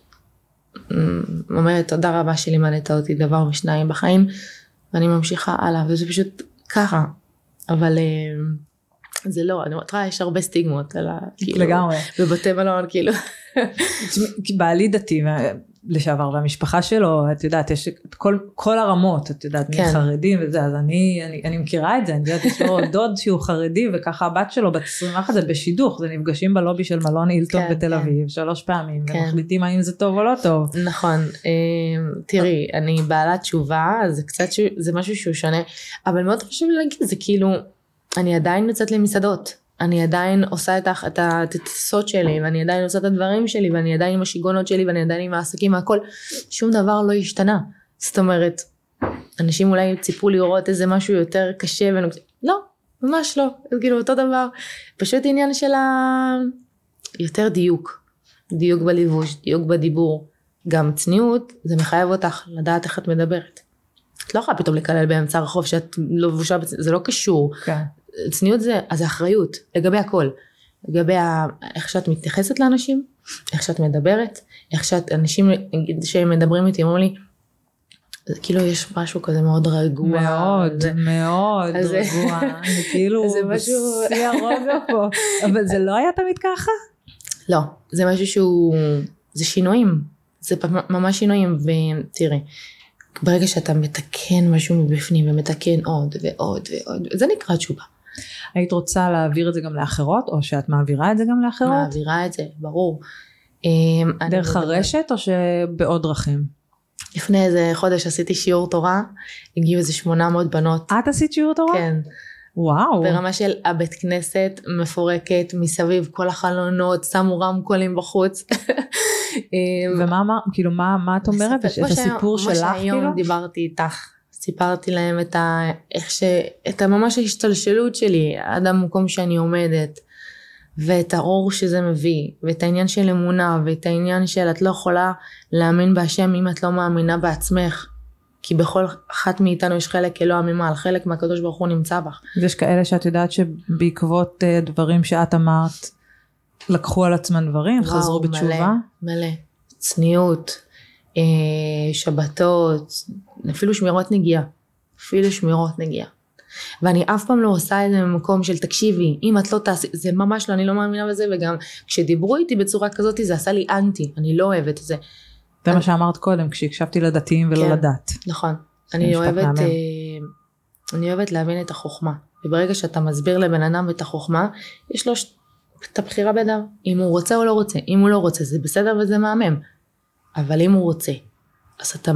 אמ, אומרת תודה רבה שלימדת אותי דבר ושניים בחיים ואני ממשיכה הלאה וזה פשוט ככה. אבל אמ, זה לא אני אומרת יש הרבה סטיגמות על ה... כאילו,
לגמרי.
בבתי מלון כאילו.
בעלי דתי לשעבר והמשפחה שלו את יודעת יש את כל, כל הרמות את יודעת
כן.
מי חרדים וזה אז אני, אני, אני מכירה את זה אני יודעת יש לו [laughs] דוד שהוא חרדי וככה הבת שלו בת 21 זה בשידוך זה נפגשים בלובי של מלון אילטון
כן,
בתל
כן.
אביב שלוש פעמים
כן.
ומחליטים האם זה טוב או לא טוב.
נכון אמ, תראי אני בעלת תשובה זה קצת ש- זה משהו שהוא שונה אבל מאוד חשוב לי להגיד זה כאילו אני עדיין יוצאת למסעדות אני עדיין עושה את, את הטיסות שלי ואני עדיין עושה את הדברים שלי ואני עדיין עם השיגעונות שלי ואני עדיין עם העסקים והכל שום דבר לא השתנה זאת אומרת אנשים אולי ציפו לראות איזה משהו יותר קשה ונוג... לא ממש לא כאילו אותו דבר פשוט עניין של ה... יותר דיוק דיוק בלבוש דיוק בדיבור גם צניעות זה מחייב אותך לדעת איך את מדברת. את לא יכולה פתאום לקלל באמצע הרחוב שאת לבושה, בצ- זה לא קשור.
כן.
צניעות זה, אז אחריות, לגבי הכל. לגבי ה, איך שאת מתייחסת לאנשים, איך שאת מדברת, איך שאת, אנשים, נגיד שהם מדברים איתי, אומרים לי, כאילו יש משהו כזה מאוד רגוע.
מאוד,
זה,
מאוד
אז
רגוע. זה [laughs] כאילו
זה משהו-
בשיא הרוגע פה. אבל זה לא היה תמיד ככה?
לא, זה משהו שהוא, זה שינויים, זה ממש שינויים, ותראי, ברגע שאתה מתקן משהו מבפנים ומתקן עוד ועוד ועוד, זה נקרא תשובה.
היית רוצה להעביר את זה גם לאחרות, או שאת מעבירה את זה גם לאחרות?
מעבירה את זה, ברור. אמ,
דרך
מדברת-
הרשת או שבעוד דרכים?
לפני איזה חודש עשיתי שיעור תורה, הגיעו איזה 800 בנות.
את עשית שיעור תורה?
כן,
וואו.
ברמה של הבית כנסת מפורקת מסביב כל החלונות, שמו רמקולים בחוץ.
ומה אמר, כאילו מה, מה את אומרת? את הסיפור שלך
כמו שהיום
כאילו?
דיברתי איתך, סיפרתי להם את ה... איך ש... את ממש ההשתלשלות שלי עד המקום שאני עומדת, ואת האור שזה מביא, ואת העניין של אמונה, ואת העניין של את לא יכולה להאמין בהשם אם את לא מאמינה בעצמך. כי בכל אחת מאיתנו יש חלק אלוה ממעל, חלק מהקדוש ברוך הוא נמצא בך.
יש כאלה שאת יודעת שבעקבות אה, דברים שאת אמרת, לקחו על עצמן דברים,
וואו,
חזרו בתשובה?
מלא, מלא. צניעות, אה, שבתות, אפילו שמירות נגיעה. אפילו שמירות נגיעה. ואני אף פעם לא עושה את זה ממקום של תקשיבי, אם את לא תעשי, זה ממש לא, אני לא מאמינה בזה, וגם כשדיברו איתי בצורה כזאת זה עשה לי אנטי, אני לא אוהבת את זה.
זה מה שאמרת קודם, כשהקשבתי לדתיים ולא
כן.
לדת.
נכון. אני אוהבת. אה, אני אוהבת להבין את החוכמה. וברגע שאתה מסביר לבן אדם את החוכמה, יש לו ש- את הבחירה בידיו. אם הוא רוצה או לא רוצה. אם הוא לא רוצה, זה בסדר וזה מהמם. אבל אם הוא רוצה, אז אתה,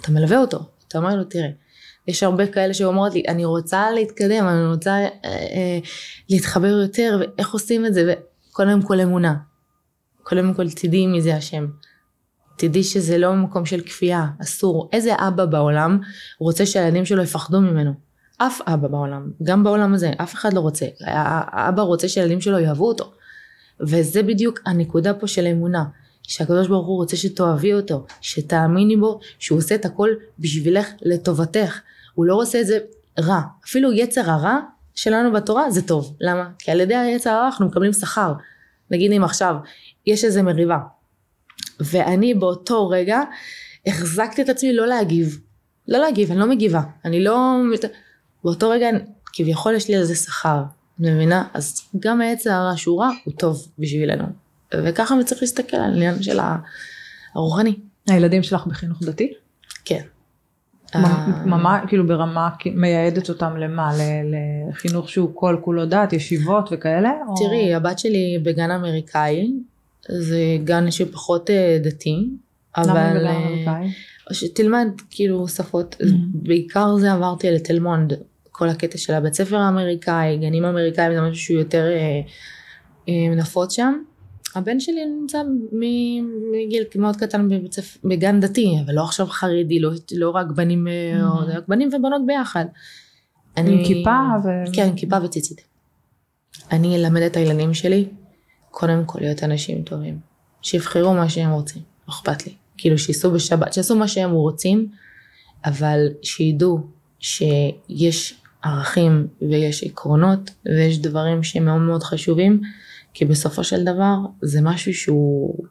אתה מלווה אותו. אתה אומר לו, תראה, יש הרבה כאלה שאומרות לי, אני רוצה להתקדם, אני רוצה אה, אה, להתחבר יותר, ואיך עושים את זה? וקודם כל אמונה. קודם כל תדעי מי זה השם. תדעי שזה לא מקום של כפייה, אסור. איזה אבא בעולם רוצה שהילדים שלו יפחדו ממנו? אף אבא בעולם, גם בעולם הזה, אף אחד לא רוצה. האבא רוצה שהילדים שלו יאהבו אותו. וזה בדיוק הנקודה פה של אמונה. שהקדוש ברוך הוא רוצה שתאהבי אותו, שתאמיני בו, שהוא עושה את הכל בשבילך לטובתך. הוא לא עושה את זה רע. אפילו יצר הרע שלנו בתורה זה טוב. למה? כי על ידי היצר הרע אנחנו מקבלים שכר. נגיד אם עכשיו יש איזה מריבה, ואני באותו רגע החזקתי את עצמי לא להגיב. לא להגיב, אני לא מגיבה. אני לא... באותו רגע כביכול יש לי על זה שכר. מבינה? אז גם היצר הרע שהוא רע הוא טוב בשבילנו. וככה צריך להסתכל על העניין של הרוחני.
הילדים שלך בחינוך דתי?
כן.
ממש, כאילו ברמה, מייעדת אותם למה? לחינוך שהוא כל כולו דת, ישיבות וכאלה?
תראי, הבת שלי בגן אמריקאי, זה גן שפחות אה, דתי, אבל...
למה בגן אמריקאי?
שתלמד כאילו שפות, בעיקר זה עברתי לתלמונד, כל הקטע של הבית ספר האמריקאי, גנים אמריקאים זה משהו שהוא יותר אה, אה, נפוץ שם. הבן שלי נמצא מגיל מאוד קטן בבית ספר, בגן דתי, אבל לא עכשיו חרדי, לא, לא רק בנים, mm-hmm. בנים ובנות ביחד.
עם אני, כיפה ו...
כן, כיפה וציצית. אני אלמד את הילדים שלי, קודם כל להיות אנשים טובים. שיבחרו מה שהם רוצים, לא אכפת לי. כאילו שייסעו בשבת, שיעשו מה שהם רוצים, אבל שידעו שיש ערכים ויש עקרונות ויש דברים שהם מאוד מאוד חשובים, כי בסופו של דבר זה משהו שהוא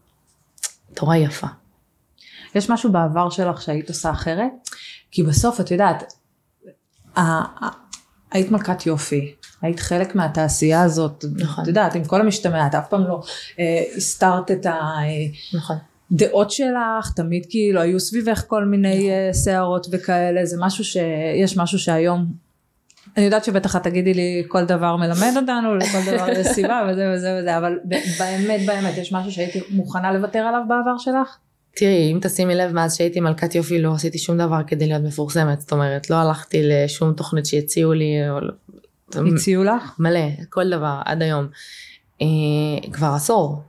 תורה יפה.
יש משהו בעבר שלך שהיית עושה אחרת? כי בסוף את יודעת, היית מלכת יופי, היית חלק מהתעשייה הזאת,
נכון.
את יודעת, עם כל המשתמע, את אף פעם לא אה, הסתרת את
נכון.
הדעות שלך, תמיד כאילו היו סביבך כל מיני נכון. שערות וכאלה, זה משהו שיש משהו שהיום, אני יודעת שבטח את תגידי לי כל דבר מלמד אותנו, לכל דבר יש סיבה וזה וזה וזה, אבל באמת באמת יש משהו שהייתי מוכנה לוותר עליו בעבר שלך?
תראי, אם תשימי לב, מאז שהייתי מלכת יופי לא עשיתי שום דבר כדי להיות מפורסמת, זאת אומרת, לא הלכתי לשום תוכנית שהציעו לי, או...
הציעו לך?
מלא, כל דבר, עד היום. אה, כבר עשור.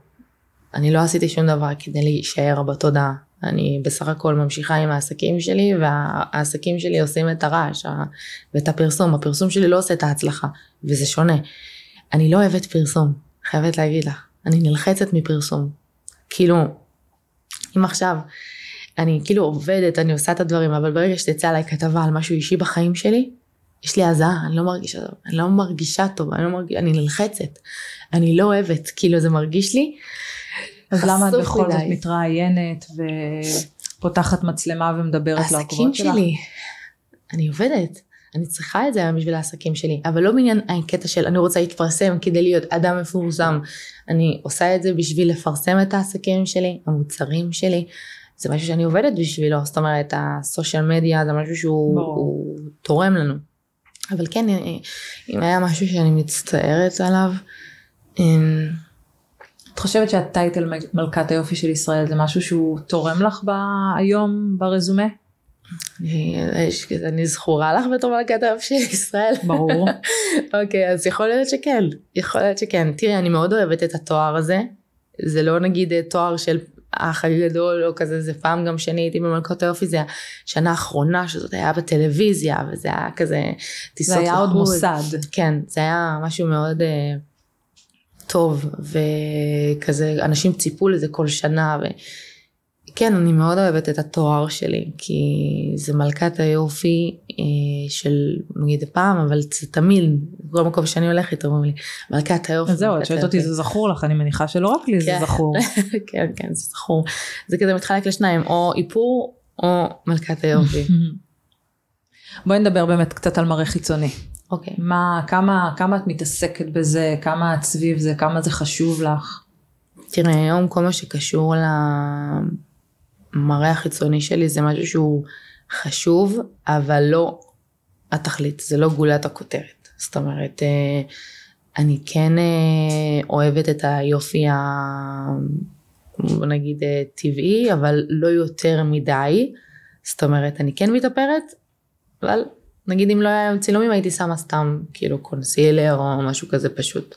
אני לא עשיתי שום דבר כדי להישאר בתודעה. אני בסך הכל ממשיכה עם העסקים שלי, והעסקים שלי עושים את הרעש ואת הפרסום. הפרסום שלי לא עושה את ההצלחה, וזה שונה. אני לא אוהבת פרסום, חייבת להגיד לך. אני נלחצת מפרסום. כאילו, אם עכשיו אני כאילו עובדת, אני עושה את הדברים, אבל ברגע שתצא עליי כתבה על משהו אישי בחיים שלי, יש לי הזעה, אני לא מרגישה טוב, אני לא מרגישה טוב, אני לא מרגישה, אני נלחצת, אני לא אוהבת, כאילו זה מרגיש לי
אז למה את בכל זאת
מדי.
מתראיינת ופותחת מצלמה ומדברת
העסקים
לעוקבות שלך?
שלי, אני עובדת, אני צריכה את זה היום בשביל העסקים שלי, אבל לא בעניין הקטע של אני רוצה להתפרסם כדי להיות אדם מפורסם, אני עושה את זה בשביל לפרסם את העסקים שלי, המוצרים שלי, זה משהו שאני עובדת בשבילו, זאת אומרת הסושיאל מדיה זה משהו שהוא
ברור.
הוא תורם לנו, אבל כן אם היה משהו שאני מצטערת עליו, אמ,
את חושבת שהטייטל מלכת היופי של ישראל זה משהו שהוא תורם לך ב- היום ברזומה?
אני זכורה לך בתור מלכת האף של ישראל.
ברור. [laughs]
אוקיי, אז יכול להיות שכן, יכול להיות שכן. תראי, אני מאוד אוהבת את התואר הזה. זה לא נגיד אה, תואר של האח הגדול או כזה, זה פעם גם שאני הייתי במלכות היופי, זה השנה האחרונה שזאת היה בטלוויזיה, וזה היה כזה טיסות
זה היה עוד
לחו"ל.
מוסד.
כן, זה היה משהו מאוד אה, טוב, וכזה, אנשים ציפו לזה כל שנה, וכן, אני מאוד אוהבת את התואר שלי, כי זה מלכת היופי אה, של, נגיד פעם, אבל זה תמיד, בכל מקום שאני הולכת, אומרים לי, מלכת היופי.
זהו, את שואלת אותי
היופי."
זה זכור לך, אני מניחה שלא רק לי זה
כן.
זכור. [laughs]
כן, כן, זה זכור. זה כזה מתחלק לשניים, או איפור, או מלכת היופי. [laughs]
בואי נדבר באמת קצת על מראה חיצוני.
אוקיי.
מה, כמה, כמה את מתעסקת בזה, כמה את סביב זה, כמה זה חשוב לך?
תראה, היום כל מה שקשור למראה החיצוני שלי זה משהו שהוא חשוב, אבל לא התכלית, זה לא גולת הכותרת. זאת אומרת, אה, אני כן אה, אוהבת את היופי ה... בוא נגיד אה, טבעי, אבל לא יותר מדי. זאת אומרת, אני כן מתאפרת, אבל נגיד אם לא היה היום צילומים הייתי שמה סתם כאילו קונסילר או משהו כזה פשוט.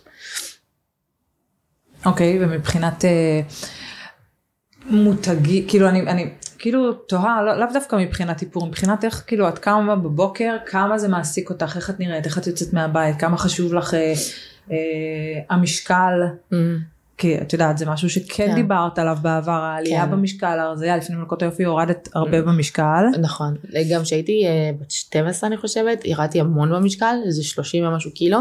אוקיי, ומבחינת אה, מותגי, כאילו אני, אני כאילו תוהה, לא, לאו דווקא מבחינת איפור, מבחינת איך כאילו את קמה בבוקר, כמה זה מעסיק אותך, איך את נראית, איך את יוצאת מהבית, כמה חשוב לך אה, אה, המשקל,
Mm.
כי את יודעת זה משהו שכן
כן.
דיברת עליו בעבר, העלייה
כן.
במשקל, ההרזייה, לפני מלכות היופי הורדת הרבה במשקל.
נכון, גם כשהייתי אה, בת 12 אני חושבת, ירדתי המון במשקל, איזה 30 ומשהו קילו.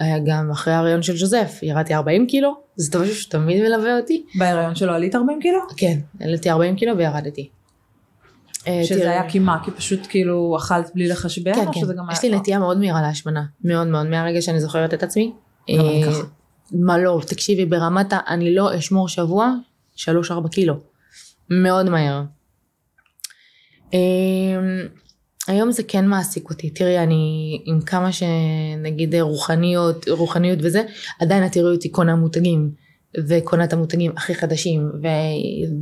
אה, גם אחרי ההריון של ז'וזף, ירדתי 40 קילו, זה משהו שתמיד מלווה אותי.
בהיריון שלו עלית 40 קילו?
כן, העליתי 40 קילו וירדתי. אה,
שזה
תראה,
היה קימה, כי פשוט כאילו אכלת בלי לחשבן,
כן, כן,
גם
יש. לי נטייה מאוד מהירה להשמנה, מאוד מאוד, מהרגע שאני זוכרת את עצמי. מה לא, תקשיבי, ברמת ה... אני לא אשמור שבוע, 3-4 קילו. מאוד מהר. אה, היום זה כן מעסיק אותי, תראי אני עם כמה שנגיד רוחניות, רוחניות וזה, עדיין את תראי אותי קונה מותגים וקונה את המותגים הכי חדשים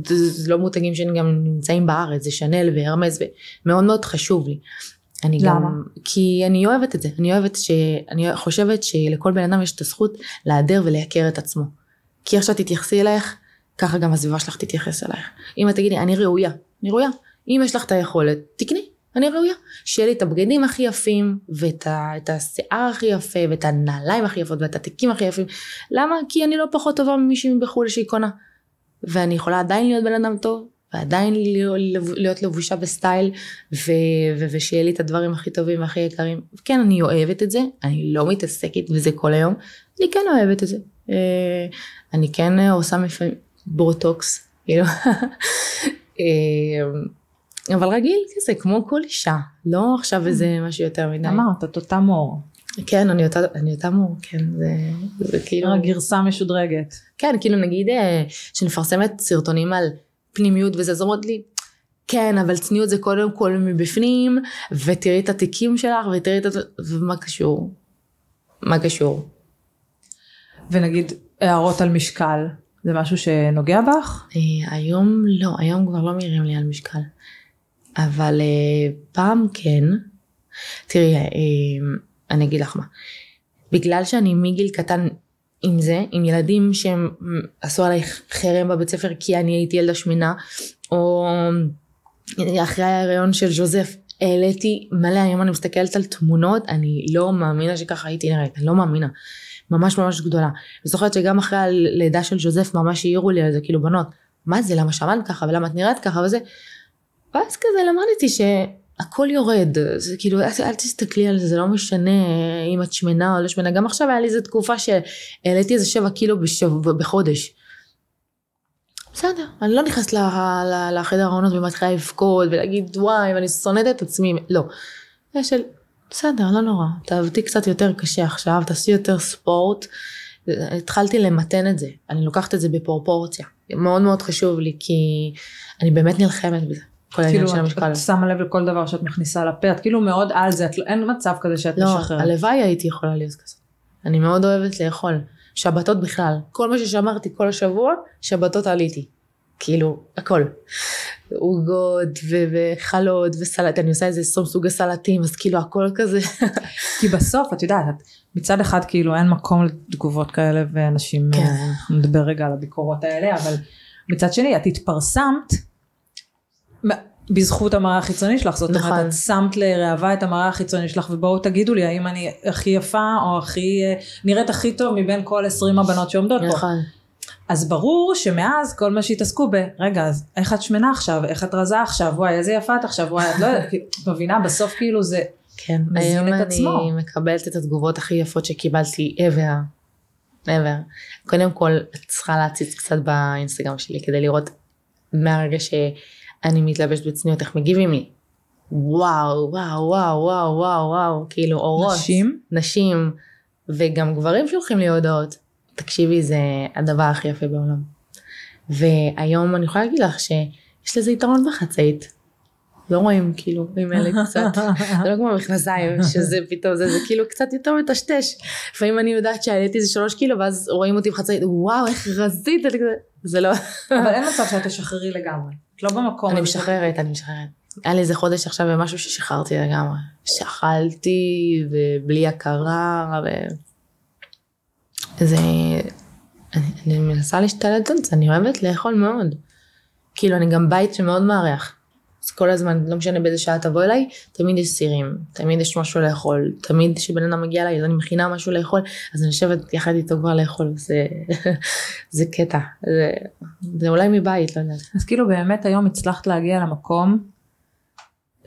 וזה לא מותגים שגם נמצאים בארץ, זה שנל והרמז ומאוד מאוד חשוב לי. אני
למה?
גם, כי אני אוהבת את זה, אני אוהבת ש... אני חושבת שלכל בן אדם יש את הזכות להדר ולייקר את עצמו. כי איך שאת תתייחסי אלייך, ככה גם הסביבה שלך תתייחס אלייך. אם את תגידי, אני ראויה, אני ראויה. אם יש לך את היכולת, תקני, אני ראויה. שיהיה לי את הבגדים הכי יפים, ואת ה, השיער הכי יפה, ואת הנעליים הכי יפות, ואת התיקים הכי יפים. למה? כי אני לא פחות טובה ממישהי בחו"ל שהיא קונה. ואני יכולה עדיין להיות בן אדם טוב, ועדיין להיות, לבושה בסטייל, ו, ו, ושיהיה לי את הדברים הכי טובים והכי יקרים. כן, אני אוהבת את זה, אני לא מתעסקת בזה כל היום, אני כן אוהבת את זה. אה, אני כן עושה לפעמים בוטוקס, כאילו. [laughs] אה, אבל רגיל כזה, כמו כל אישה, לא עכשיו איזה משהו יותר מדי.
אמרת, את אותה מור.
כן, אני אותה, אני אותה מור, כן, זה, זה כאילו...
הגרסה משודרגת.
כן, כאילו נגיד אה, שנפרסמת סרטונים על פנימיות וזה, אז אומרות לי, כן, אבל צניעות זה קודם כל מבפנים, ותראי את התיקים שלך, ותראי את... ומה קשור? מה קשור?
ונגיד הערות על משקל, זה משהו שנוגע בך?
אה, היום לא, היום כבר לא מעירים לי על משקל. אבל אה, פעם כן. תראי, אה, אני אגיד לך מה. בגלל שאני מגיל קטן עם זה, עם ילדים שהם עשו עליי חרם בבית ספר כי אני הייתי ילדה שמנה, או אחרי ההיריון של ז'וזף, העליתי מלא, היום אני מסתכלת על תמונות, אני לא מאמינה שככה הייתי נראית, אני לא מאמינה. ממש ממש גדולה. אני זוכרת שגם אחרי הלידה של ז'וזף ממש העירו לי על זה, כאילו בנות, מה זה, למה שמעת ככה, ולמה את נראית ככה וזה. ואז כזה למדתי הכל יורד, זה כאילו אל, אל תסתכלי על זה, זה לא משנה אם את שמנה או לא שמנה, גם עכשיו היה לי איזה תקופה שהעליתי איזה שבע קילו בשבוע, בחודש. בסדר, אני לא נכנסת לחדר העונות ומתחילה לבכות ולהגיד וואי ואני שונאת את עצמי, לא. זה של בסדר, לא נורא, תעבדי קצת יותר קשה עכשיו, תעשי יותר ספורט. התחלתי למתן את זה, אני לוקחת את זה בפרופורציה. מאוד מאוד חשוב לי כי אני באמת נלחמת בזה. כל העניין של המשקל.
כאילו את שמה לב לכל דבר שאת מכניסה לפה, את כאילו מאוד על זה, את, לא- אין מצב כזה שאת
לא,
משחררת.
הלוואי הייתי יכולה להיות כזאת. אני מאוד אוהבת לאכול. שבתות בכלל. כל מה ששמרתי כל השבוע, שבתות עליתי. כאילו, הכל. עוגות וחלות וסלט, אני עושה איזה 20 סוגי סלטים, אז כאילו הכל כזה. [laughs]
כי בסוף, את יודעת, מצד אחד כאילו אין מקום לתגובות כאלה ואנשים,
כן.
אה, נדבר רגע על הביקורות האלה, אבל מצד שני, את התפרסמת בזכות המראה החיצוני שלך, זאת
נכון.
אומרת, את שמת לראווה את המראה החיצוני שלך, ובואו תגידו לי, האם אני הכי יפה, או הכי, אה, נראית הכי טוב מבין כל 20 הבנות שעומדות פה.
נכון.
אז ברור שמאז כל מה שהתעסקו ב, רגע, אז איך את שמנה עכשיו, איך את רזה עכשיו, וואי, איזה יפה את עכשיו, וואי, את לא יודעת, מבינה, בסוף כאילו זה,
כן,
מזין
היום
את
אני
עצמו.
מקבלת את התגובות הכי יפות שקיבלתי ever, ever. קודם כל, את צריכה להציץ קצת באינסטגרם שלי כדי לראות מהרגע שאני מתלבשת בצניעות איך מגיבים לי. וואו, וואו, וואו, וואו, וואו, וואו, כאילו אורות.
נשים,
נשים, וגם גברים שולחים לי הודעות. תקשיבי, זה הדבר הכי יפה בעולם. והיום אני יכולה להגיד לך שיש לזה יתרון בחצאית. לא רואים כאילו, עם אלה [laughs] קצת, זה לא כמו מכנסיים, שזה פתאום, זה, זה כאילו קצת יותר מטשטש. לפעמים אני יודעת שהעליתי איזה שלוש קילו, ואז רואים אותי בחצאית, וואו, איך רזית, זה לא,
אבל אין מצב שאת תשחררי לגמרי, את לא במקום.
אני. משחררת, אני משחררת. היה לי איזה חודש עכשיו במשהו ששחררתי לגמרי. שאכלתי, ובלי הכרה, ו... זה... אני, אני מנסה להשתלט על זה, אני אוהבת לאכול מאוד. כאילו, אני גם בית שמאוד מארח. אז כל הזמן, לא משנה באיזה שעה תבוא אליי, תמיד יש סירים, תמיד יש משהו לאכול, תמיד כשבן אדם מגיע אליי, אז אני מכינה משהו לאכול, אז אני יושבת יחד איתו כבר לאכול, זה, [laughs] זה קטע, זה, זה אולי מבית, לא יודעת.
אז כאילו באמת היום הצלחת להגיע למקום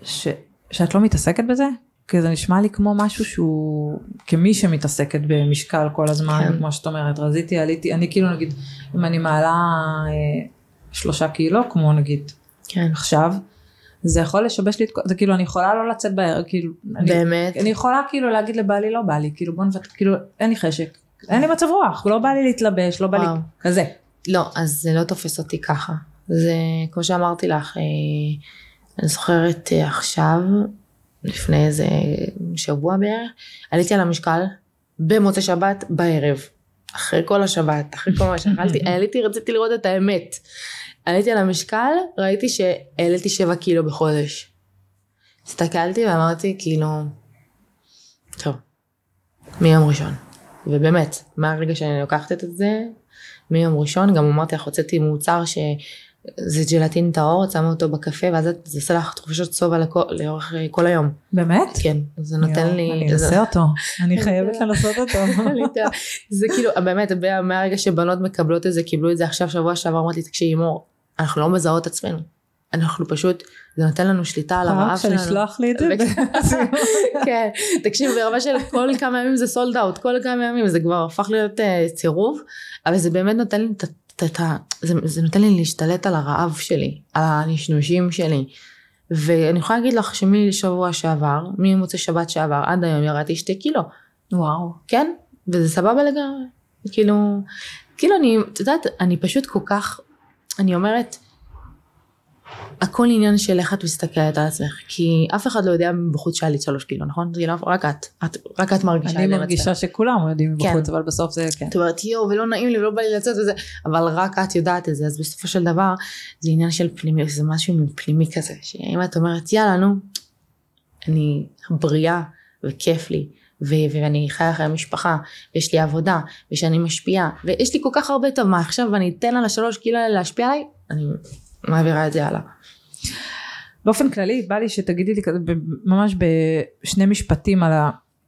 ש... שאת לא מתעסקת בזה? כי זה נשמע לי כמו משהו שהוא, כמי שמתעסקת במשקל כל הזמן,
כן.
כמו שאת אומרת, רזיתי, עליתי, אני כאילו נגיד, אם אני מעלה אה, שלושה קילו, כמו נגיד
כן.
עכשיו, זה יכול לשבש לי את כל, זה כאילו אני יכולה לא לצאת בערב, כאילו, אני,
באמת?
אני יכולה כאילו להגיד לבעלי לא בא לי, כאילו בוא נוותר, כאילו אין לי חשק, אין לי מצב רוח, לא בא לי להתלבש, לא בא לי,
וואו.
כזה.
לא, אז זה לא תופס אותי ככה. זה, כמו שאמרתי לך, אה, אני זוכרת אה, עכשיו, לפני איזה שבוע בערך, עליתי על המשקל במוצאי שבת בערב. אחרי כל השבת, אחרי כל מה שאכלתי, [laughs] עליתי, רציתי לראות את האמת. עליתי על המשקל, ראיתי שהעליתי 7 קילו בחודש. הסתכלתי ואמרתי, כאילו, טוב, מיום ראשון. ובאמת, מהרגע שאני לוקחת את זה, מיום ראשון, גם אמרתי לך, הוצאתי מוצר שזה ג'לטין טהור, את שמה אותו בקפה, ואז זה עושה לך תחושות לכו- לאורך אה, כל היום.
באמת?
כן, זה נותן לי...
אני
זה-
אנסה אותו, אני חייבת. [laughs] לנסות אותו.
זה כאילו, באמת, מהרגע שבנות מקבלות את זה, קיבלו את זה עכשיו, שבוע שעבר, אמרתי תקשיבי, מור, אנחנו לא מזהות את עצמנו. אנחנו פשוט, זה נותן לנו שליטה על הרעב
חייב
שלנו.
לשלוח לי את זה. [laughs]
כן, תקשיב, ברמה של כל כמה ימים זה סולד אאוט, כל כמה ימים זה כבר הפך להיות אה, צירוף, אבל זה באמת נותן לי את ה... את ה- זה, זה נותן לי להשתלט על הרעב שלי, על הנשנושים שלי. ואני יכולה להגיד לך שמשבוע שעבר, ממוצאי שבת שעבר עד היום ירדתי שתי קילו,
וואו.
כן? וזה סבבה לגמרי. כאילו, כאילו אני, את יודעת, אני פשוט כל כך, אני אומרת, הכל עניין של איך את מסתכלת על עצמך, כי אף אחד לא יודע מבחוץ שעלית שלוש קילו, נכון? כאילו, רק את, את רק את מרגישה
אני מרגישה. שכולם יודעים
כן.
מבחוץ, אבל בסוף זה כן.
את אומרת, יואו, ולא נעים לי, ולא בא לי לצאת וזה, אבל רק את יודעת את זה, אז בסופו של דבר, זה עניין של פנימי, זה משהו פנימי כזה, שאם את אומרת, יאללה, נו, אני בריאה, וכיף לי, ו- ואני חיה חיי משפחה, ויש לי עבודה, ושאני משפיעה, ויש לי כל כך הרבה טוב, מה עכשיו אני אתן על השלוש קילו האלה להשפיע עליי? אני מעבירה את זה הלאה.
באופן כללי, בא לי שתגידי לי כזה, ממש בשני משפטים על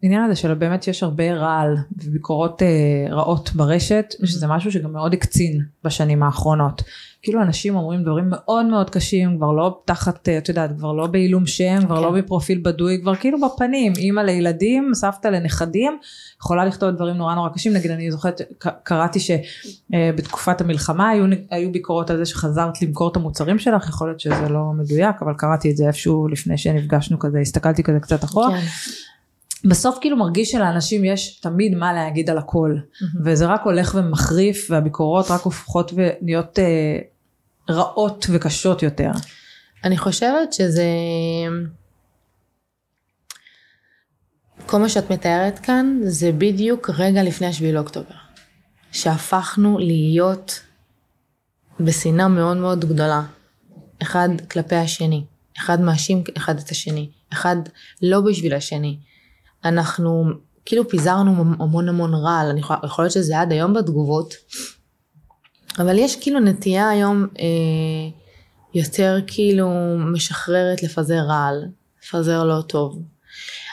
העניין הזה של באמת שיש הרבה רעל וביקורות אה, רעות ברשת, שזה משהו שגם מאוד הקצין בשנים האחרונות. כאילו אנשים אומרים דברים מאוד מאוד קשים, כבר לא תחת, את יודעת, כבר לא בעילום שם, כבר
כן.
לא בפרופיל בדוי, כבר כאילו בפנים, אימא לילדים, סבתא לנכדים, יכולה לכתוב דברים נורא נורא קשים, נגיד אני זוכרת, קראתי שבתקופת המלחמה היו, היו ביקורות על זה שחזרת למכור את המוצרים שלך, יכול להיות שזה לא מדויק, אבל קראתי את זה איפשהו לפני שנפגשנו כזה, הסתכלתי כזה קצת אחורה.
כן.
בסוף כאילו מרגיש שלאנשים יש תמיד מה להגיד על הכל, וזה רק הולך ומחריף, והביקורות רק הופכות ונהיות אה, רעות וקשות יותר.
אני חושבת שזה... כל מה שאת מתארת כאן זה בדיוק רגע לפני השביעי לאוקטובר. שהפכנו להיות בשנאה מאוד מאוד גדולה. אחד כלפי השני. אחד מאשים אחד את השני. אחד לא בשביל השני. אנחנו כאילו פיזרנו המון המון רעל. אני יכולה, יכול להיות שזה עד היום בתגובות. אבל יש כאילו נטייה היום אה, יותר כאילו משחררת לפזר רעל, לפזר לא טוב.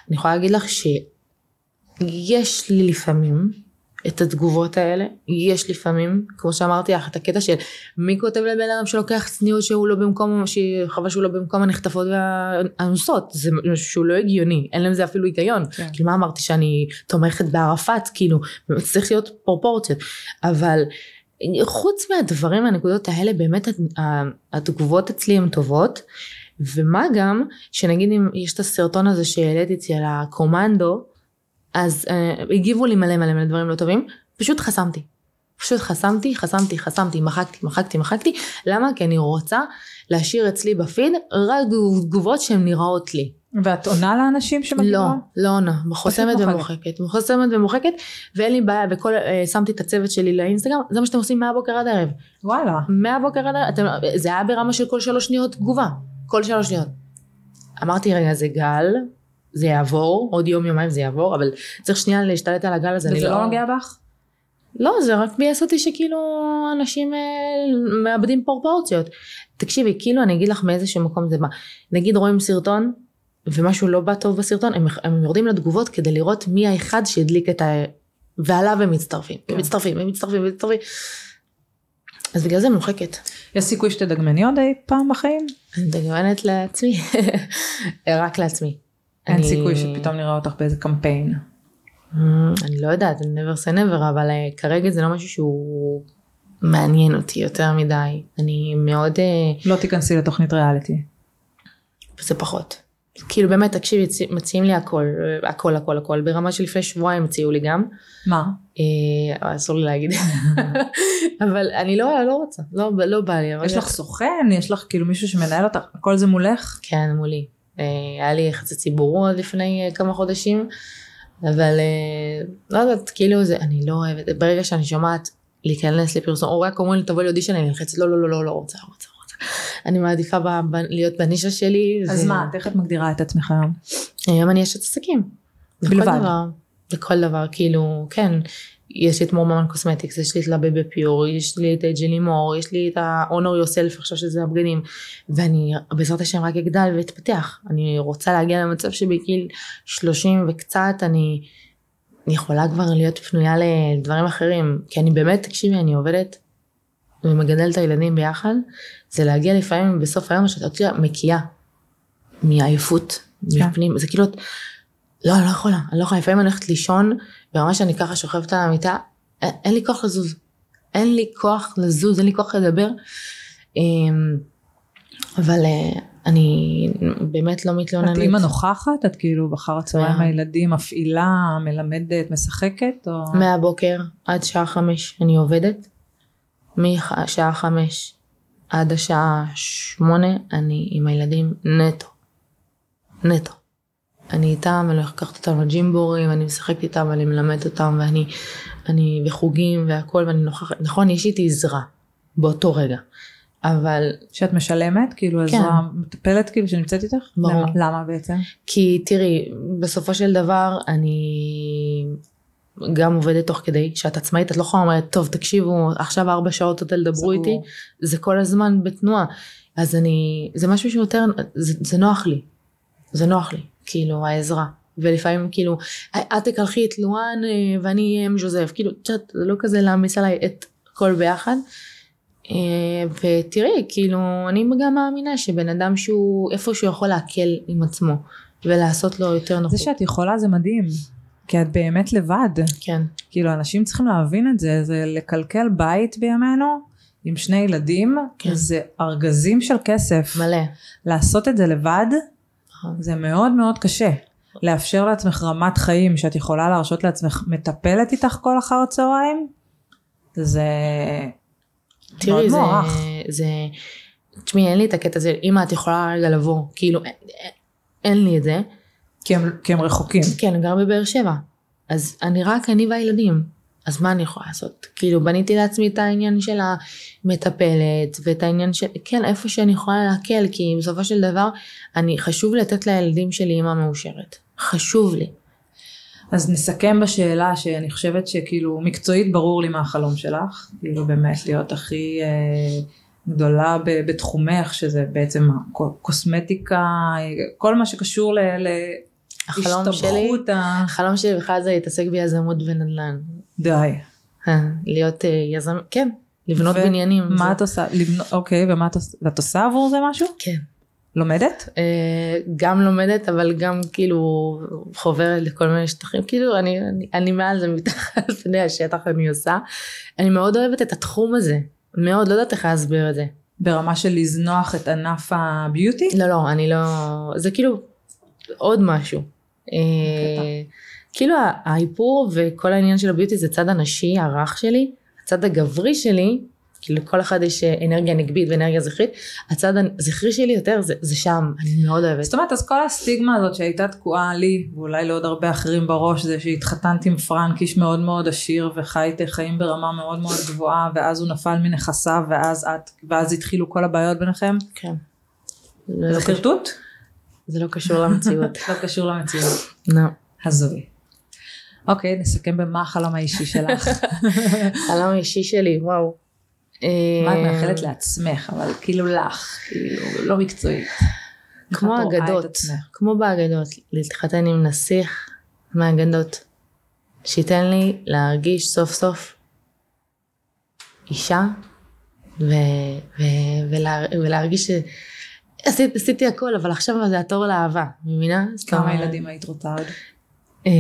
אני יכולה להגיד לך שיש לי לפעמים את התגובות האלה, יש לפעמים, כמו שאמרתי לך, את הקטע של מי כותב לבן אדם שלוקח צניעות שהוא לא במקום, שחבל שהוא לא במקום הנחטפות והאנוסות, זה משהו שהוא לא הגיוני, אין לזה אפילו היגיון.
כן.
כאילו מה אמרתי שאני תומכת בערפאת, כאילו, צריך להיות פרופורציות, אבל חוץ מהדברים מהנקודות האלה באמת התגובות אצלי הן טובות ומה גם שנגיד אם יש את הסרטון הזה שהעליתי אצלי על הקומנדו אז אה, הגיבו לי מלא מלא מלא דברים לא טובים פשוט חסמתי פשוט חסמתי חסמתי חסמתי מחקתי מחקתי מחקתי למה כי אני רוצה להשאיר אצלי בפיד רק תגובות שהן נראות לי
ואת עונה לאנשים שמגיעים?
לא, לא עונה, חוסמת
מוחקת.
ומוחקת, חוסמת ומוחקת, ואין לי בעיה, וכל, אה, שמתי את הצוות שלי לאינסטגרם, זה מה שאתם עושים מהבוקר עד הערב.
וואלה.
מהבוקר עד הערב, אתם, זה היה ברמה של כל שלוש שניות תגובה, כל שלוש שניות. אמרתי רגע זה גל, זה יעבור, עוד יום יומיים זה יעבור, אבל צריך שנייה להשתלט על הגל הזה, אני
וזה לא נוגע בך?
לא, זה רק ביאס אותי שכאילו אנשים אה, מאבדים פרופורציות. תקשיבי, כאילו אני אגיד לך מאיזשהו מקום זה בא. נגיד רואים סרטון ומשהו לא בא טוב בסרטון, הם, הם יורדים לתגובות כדי לראות מי האחד שהדליק את ה... ועליו הם מצטרפים,
כן.
הם מצטרפים, הם מצטרפים, הם מצטרפים. אז בגלל זה מוחקת.
יש סיכוי שתדגמני עוד אי פעם בחיים?
אני דגמנת לעצמי, [laughs] רק לעצמי.
אין
אני-
סיכוי שפתאום נראה אותך באיזה קמפיין.
Mm, אני לא יודעת, never say never, אבל אה, כרגע זה לא משהו שהוא מעניין אותי יותר מדי. אני מאוד... אה,
לא תיכנסי לתוכנית ריאליטי.
זה פחות. כאילו באמת, תקשיבי, מציעים לי הכל, אה, הכל, הכל, הכל. ברמה של לפני שבועיים הציעו לי גם.
מה?
אה, אסור לי להגיד. [laughs] אבל אני לא, לא רוצה, לא, לא בא לי.
יש לך סוכן? יש לך כאילו מישהו שמנהל אותך? הכל זה מולך?
כן, מולי. אה, היה לי יחסי ציבור עוד לפני אה, כמה חודשים, אבל אה, לא יודעת, כאילו זה, אני לא אוהבת, ברגע שאני שומעת להיכנס לפרסום, או רק אומרים לי תבואי לאודישן, אני נלחצת, לא, לא, לא, לא, לא רוצה, לא רוצה, לא רוצה. אני מעדיפה ב, ב, להיות בנישה שלי.
אז
ו-
מה, איך את מגדירה את עצמך היום?
היום אני אשת עסקים. לכל
בלבד.
דבר, לכל דבר, כאילו, כן. יש לי את מור ממן Cosmetics, יש לי את לבי בפיור, יש לי את ג'לי מור, יש לי את ה-honor yourself עכשיו שזה הבגדים. ואני בעזרת השם רק אגדל ואתפתח. אני רוצה להגיע למצב שבגיל 30 וקצת אני, אני יכולה כבר להיות פנויה לדברים אחרים. כי אני באמת, תקשיבי, אני עובדת ומגדלת את הילדים ביחד. זה להגיע לפעמים בסוף היום שאת מקיאה. מעייפות,
כן.
מפנים, זה כאילו, את- לא, אני לא יכולה, אני לא יכולה, לפעמים אני הולכת לישון, ברמה שאני ככה שוכבת על המיטה, אין, אין לי כוח לזוז. אין לי כוח לזוז, אין לי כוח לדבר. אמ, אבל אה, אני באמת לא מתלוננת.
את אימא נוכחת? את כאילו אחר הצהריים. הילדים מפעילה, מלמדת, משחקת? או...
מהבוקר עד שעה חמש אני עובדת. משעה חמש עד השעה שמונה אני עם הילדים נטו. נטו. אני איתם, אני לקחת אותם לג'ימבורים, אני משחקת איתם, אני מלמדת אותם, ואני אני בחוגים והכל, ואני נוכחת, נכון, יש איתי עזרה באותו רגע, אבל
שאת משלמת? כאילו
כן.
עזרה מטפלת כאילו שנמצאת איתך?
ברור.
למה? למה בעצם?
כי תראי, בסופו של דבר אני גם עובדת תוך כדי, שאת עצמאית, את לא יכולה לומר, טוב תקשיבו, עכשיו ארבע שעות אתם
סגור.
איתי, זה כל הזמן בתנועה. אז אני, זה משהו שיותר, זה, זה נוח לי, זה נוח לי, כאילו העזרה. ולפעמים כאילו, את תקלחי את לואן אה, ואני אהיה עם ז'וזף, כאילו, את יודעת, זה לא כזה להעמיס עליי את הכל ביחד. אה, ותראי, כאילו, אני גם מאמינה שבן אדם שהוא, איפה שהוא יכול להקל עם עצמו, ולעשות לו יותר נוחות.
זה שאת יכולה זה מדהים, כי את באמת לבד.
כן,
כאילו אנשים צריכים להבין את זה, זה לקלקל בית בימינו עם שני ילדים,
כן.
זה ארגזים של כסף.
מלא.
לעשות את זה לבד. זה מאוד מאוד קשה. לאפשר לעצמך רמת חיים שאת יכולה להרשות לעצמך מטפלת איתך כל אחר הצהריים, זה
תראי,
מאוד מוערך.
זה, תשמעי, אין לי את הקטע הזה, אמא את יכולה רגע לבוא, כאילו, אין, אין- אין לי את זה.
כי הם, כי הם רחוקים.
כן, אני גר בבאר שבע. אז אני רק אני והילדים. אז מה אני יכולה לעשות? כאילו, בניתי לעצמי את העניין של המטפלת, ואת העניין של, כן, איפה שאני יכולה להקל, כי בסופו של דבר, אני, חשוב לתת לילדים שלי אימא מאושרת. חשוב לי.
אז נסכם בשאלה שאני חושבת שכאילו מקצועית ברור לי מה החלום שלך, כאילו באמת להיות הכי אה, גדולה ב- בתחומך, שזה בעצם הקוסמטיקה, אה, כל מה שקשור ל... ל-
החלום שלי,
ה...
החלום שלי בכלל זה להתעסק ביזמות ונדל"ן.
די.
אה, להיות אה, יזם, כן, לבנות
ו-
בניינים.
מה
זה-
את עושה? לבנות, אוקיי, ומה את עושה? ואת עושה עבור זה משהו?
כן.
לומדת?
אה, גם לומדת, אבל גם כאילו חוברת לכל מיני שטחים. כאילו, אני, אני, אני מעל זה מתחת פני השטח אני עושה. אני מאוד אוהבת את התחום הזה. מאוד, לא יודעת איך להסביר את זה.
ברמה של לזנוח את ענף הביוטי?
לא, לא, אני לא... זה כאילו עוד משהו. אה, כאילו האיפור וכל העניין של הביוטי זה צד הנשי, הרך שלי. הצד הגברי שלי, כי לכל אחד יש אה, אנרגיה נגבית ואנרגיה זכרית. הצד הזכרי שלי יותר זה, זה שם, אני מאוד אוהבת.
זאת אומרת, אז כל הסטיגמה הזאת שהייתה תקועה לי, ואולי לעוד הרבה אחרים בראש, זה שהתחתנת עם פרנק, איש מאוד מאוד עשיר, וחי חיים ברמה מאוד מאוד גבוהה, ואז הוא נפל מנכסיו, ואז את, ואז התחילו כל הבעיות ביניכם.
כן. זה לא
זה
קשור-
חרטוט?
זה לא קשור למציאות. [laughs]
לא קשור למציאות.
לא.
הזוי. אוקיי, נסכם במה החלום האישי שלך. [laughs]
חלום האישי שלי, וואו.
מה את
אה,
מאחלת לעצמך, אבל כאילו לך, כאילו, לא מקצועית.
כמו אגדות? כמו באגדות, להתחתן עם נסיך מהאגדות, שייתן לי להרגיש סוף סוף אישה, ו- ו- ולה- ולהרגיש ש... עשית, עשיתי הכל, אבל עכשיו זה התור לאהבה, מבינה?
כמה ילדים היית רוצה עוד?
אה,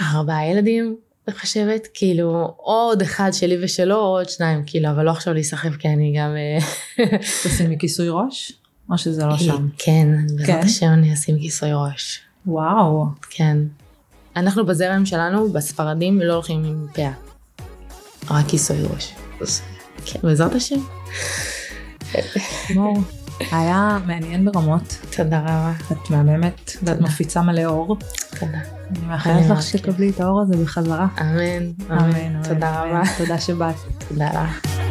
[laughs] ארבעה ילדים, אני חושבת, כאילו, עוד אחד שלי ושלו, עוד שניים, כאילו, אבל לא עכשיו להיסחף, כי אני גם... אה, [laughs]
תשימי כיסוי ראש? או שזה לא שם?
כן, בעזרת
כן?
השם אני אשים כיסוי ראש.
וואו.
כן. אנחנו בזרם שלנו, בספרדים, לא הולכים עם פאה. רק כיסוי ראש. כן, בעזרת השם.
מור, היה מעניין ברמות.
תודה רבה.
את מהממת, ואת. מפיצה מלא אור.
תודה.
אני מאחלת לך שתקבלי את האור הזה בחזרה.
אמן.
אמן,
תודה. רבה.
תודה שבאת.
תודה לך.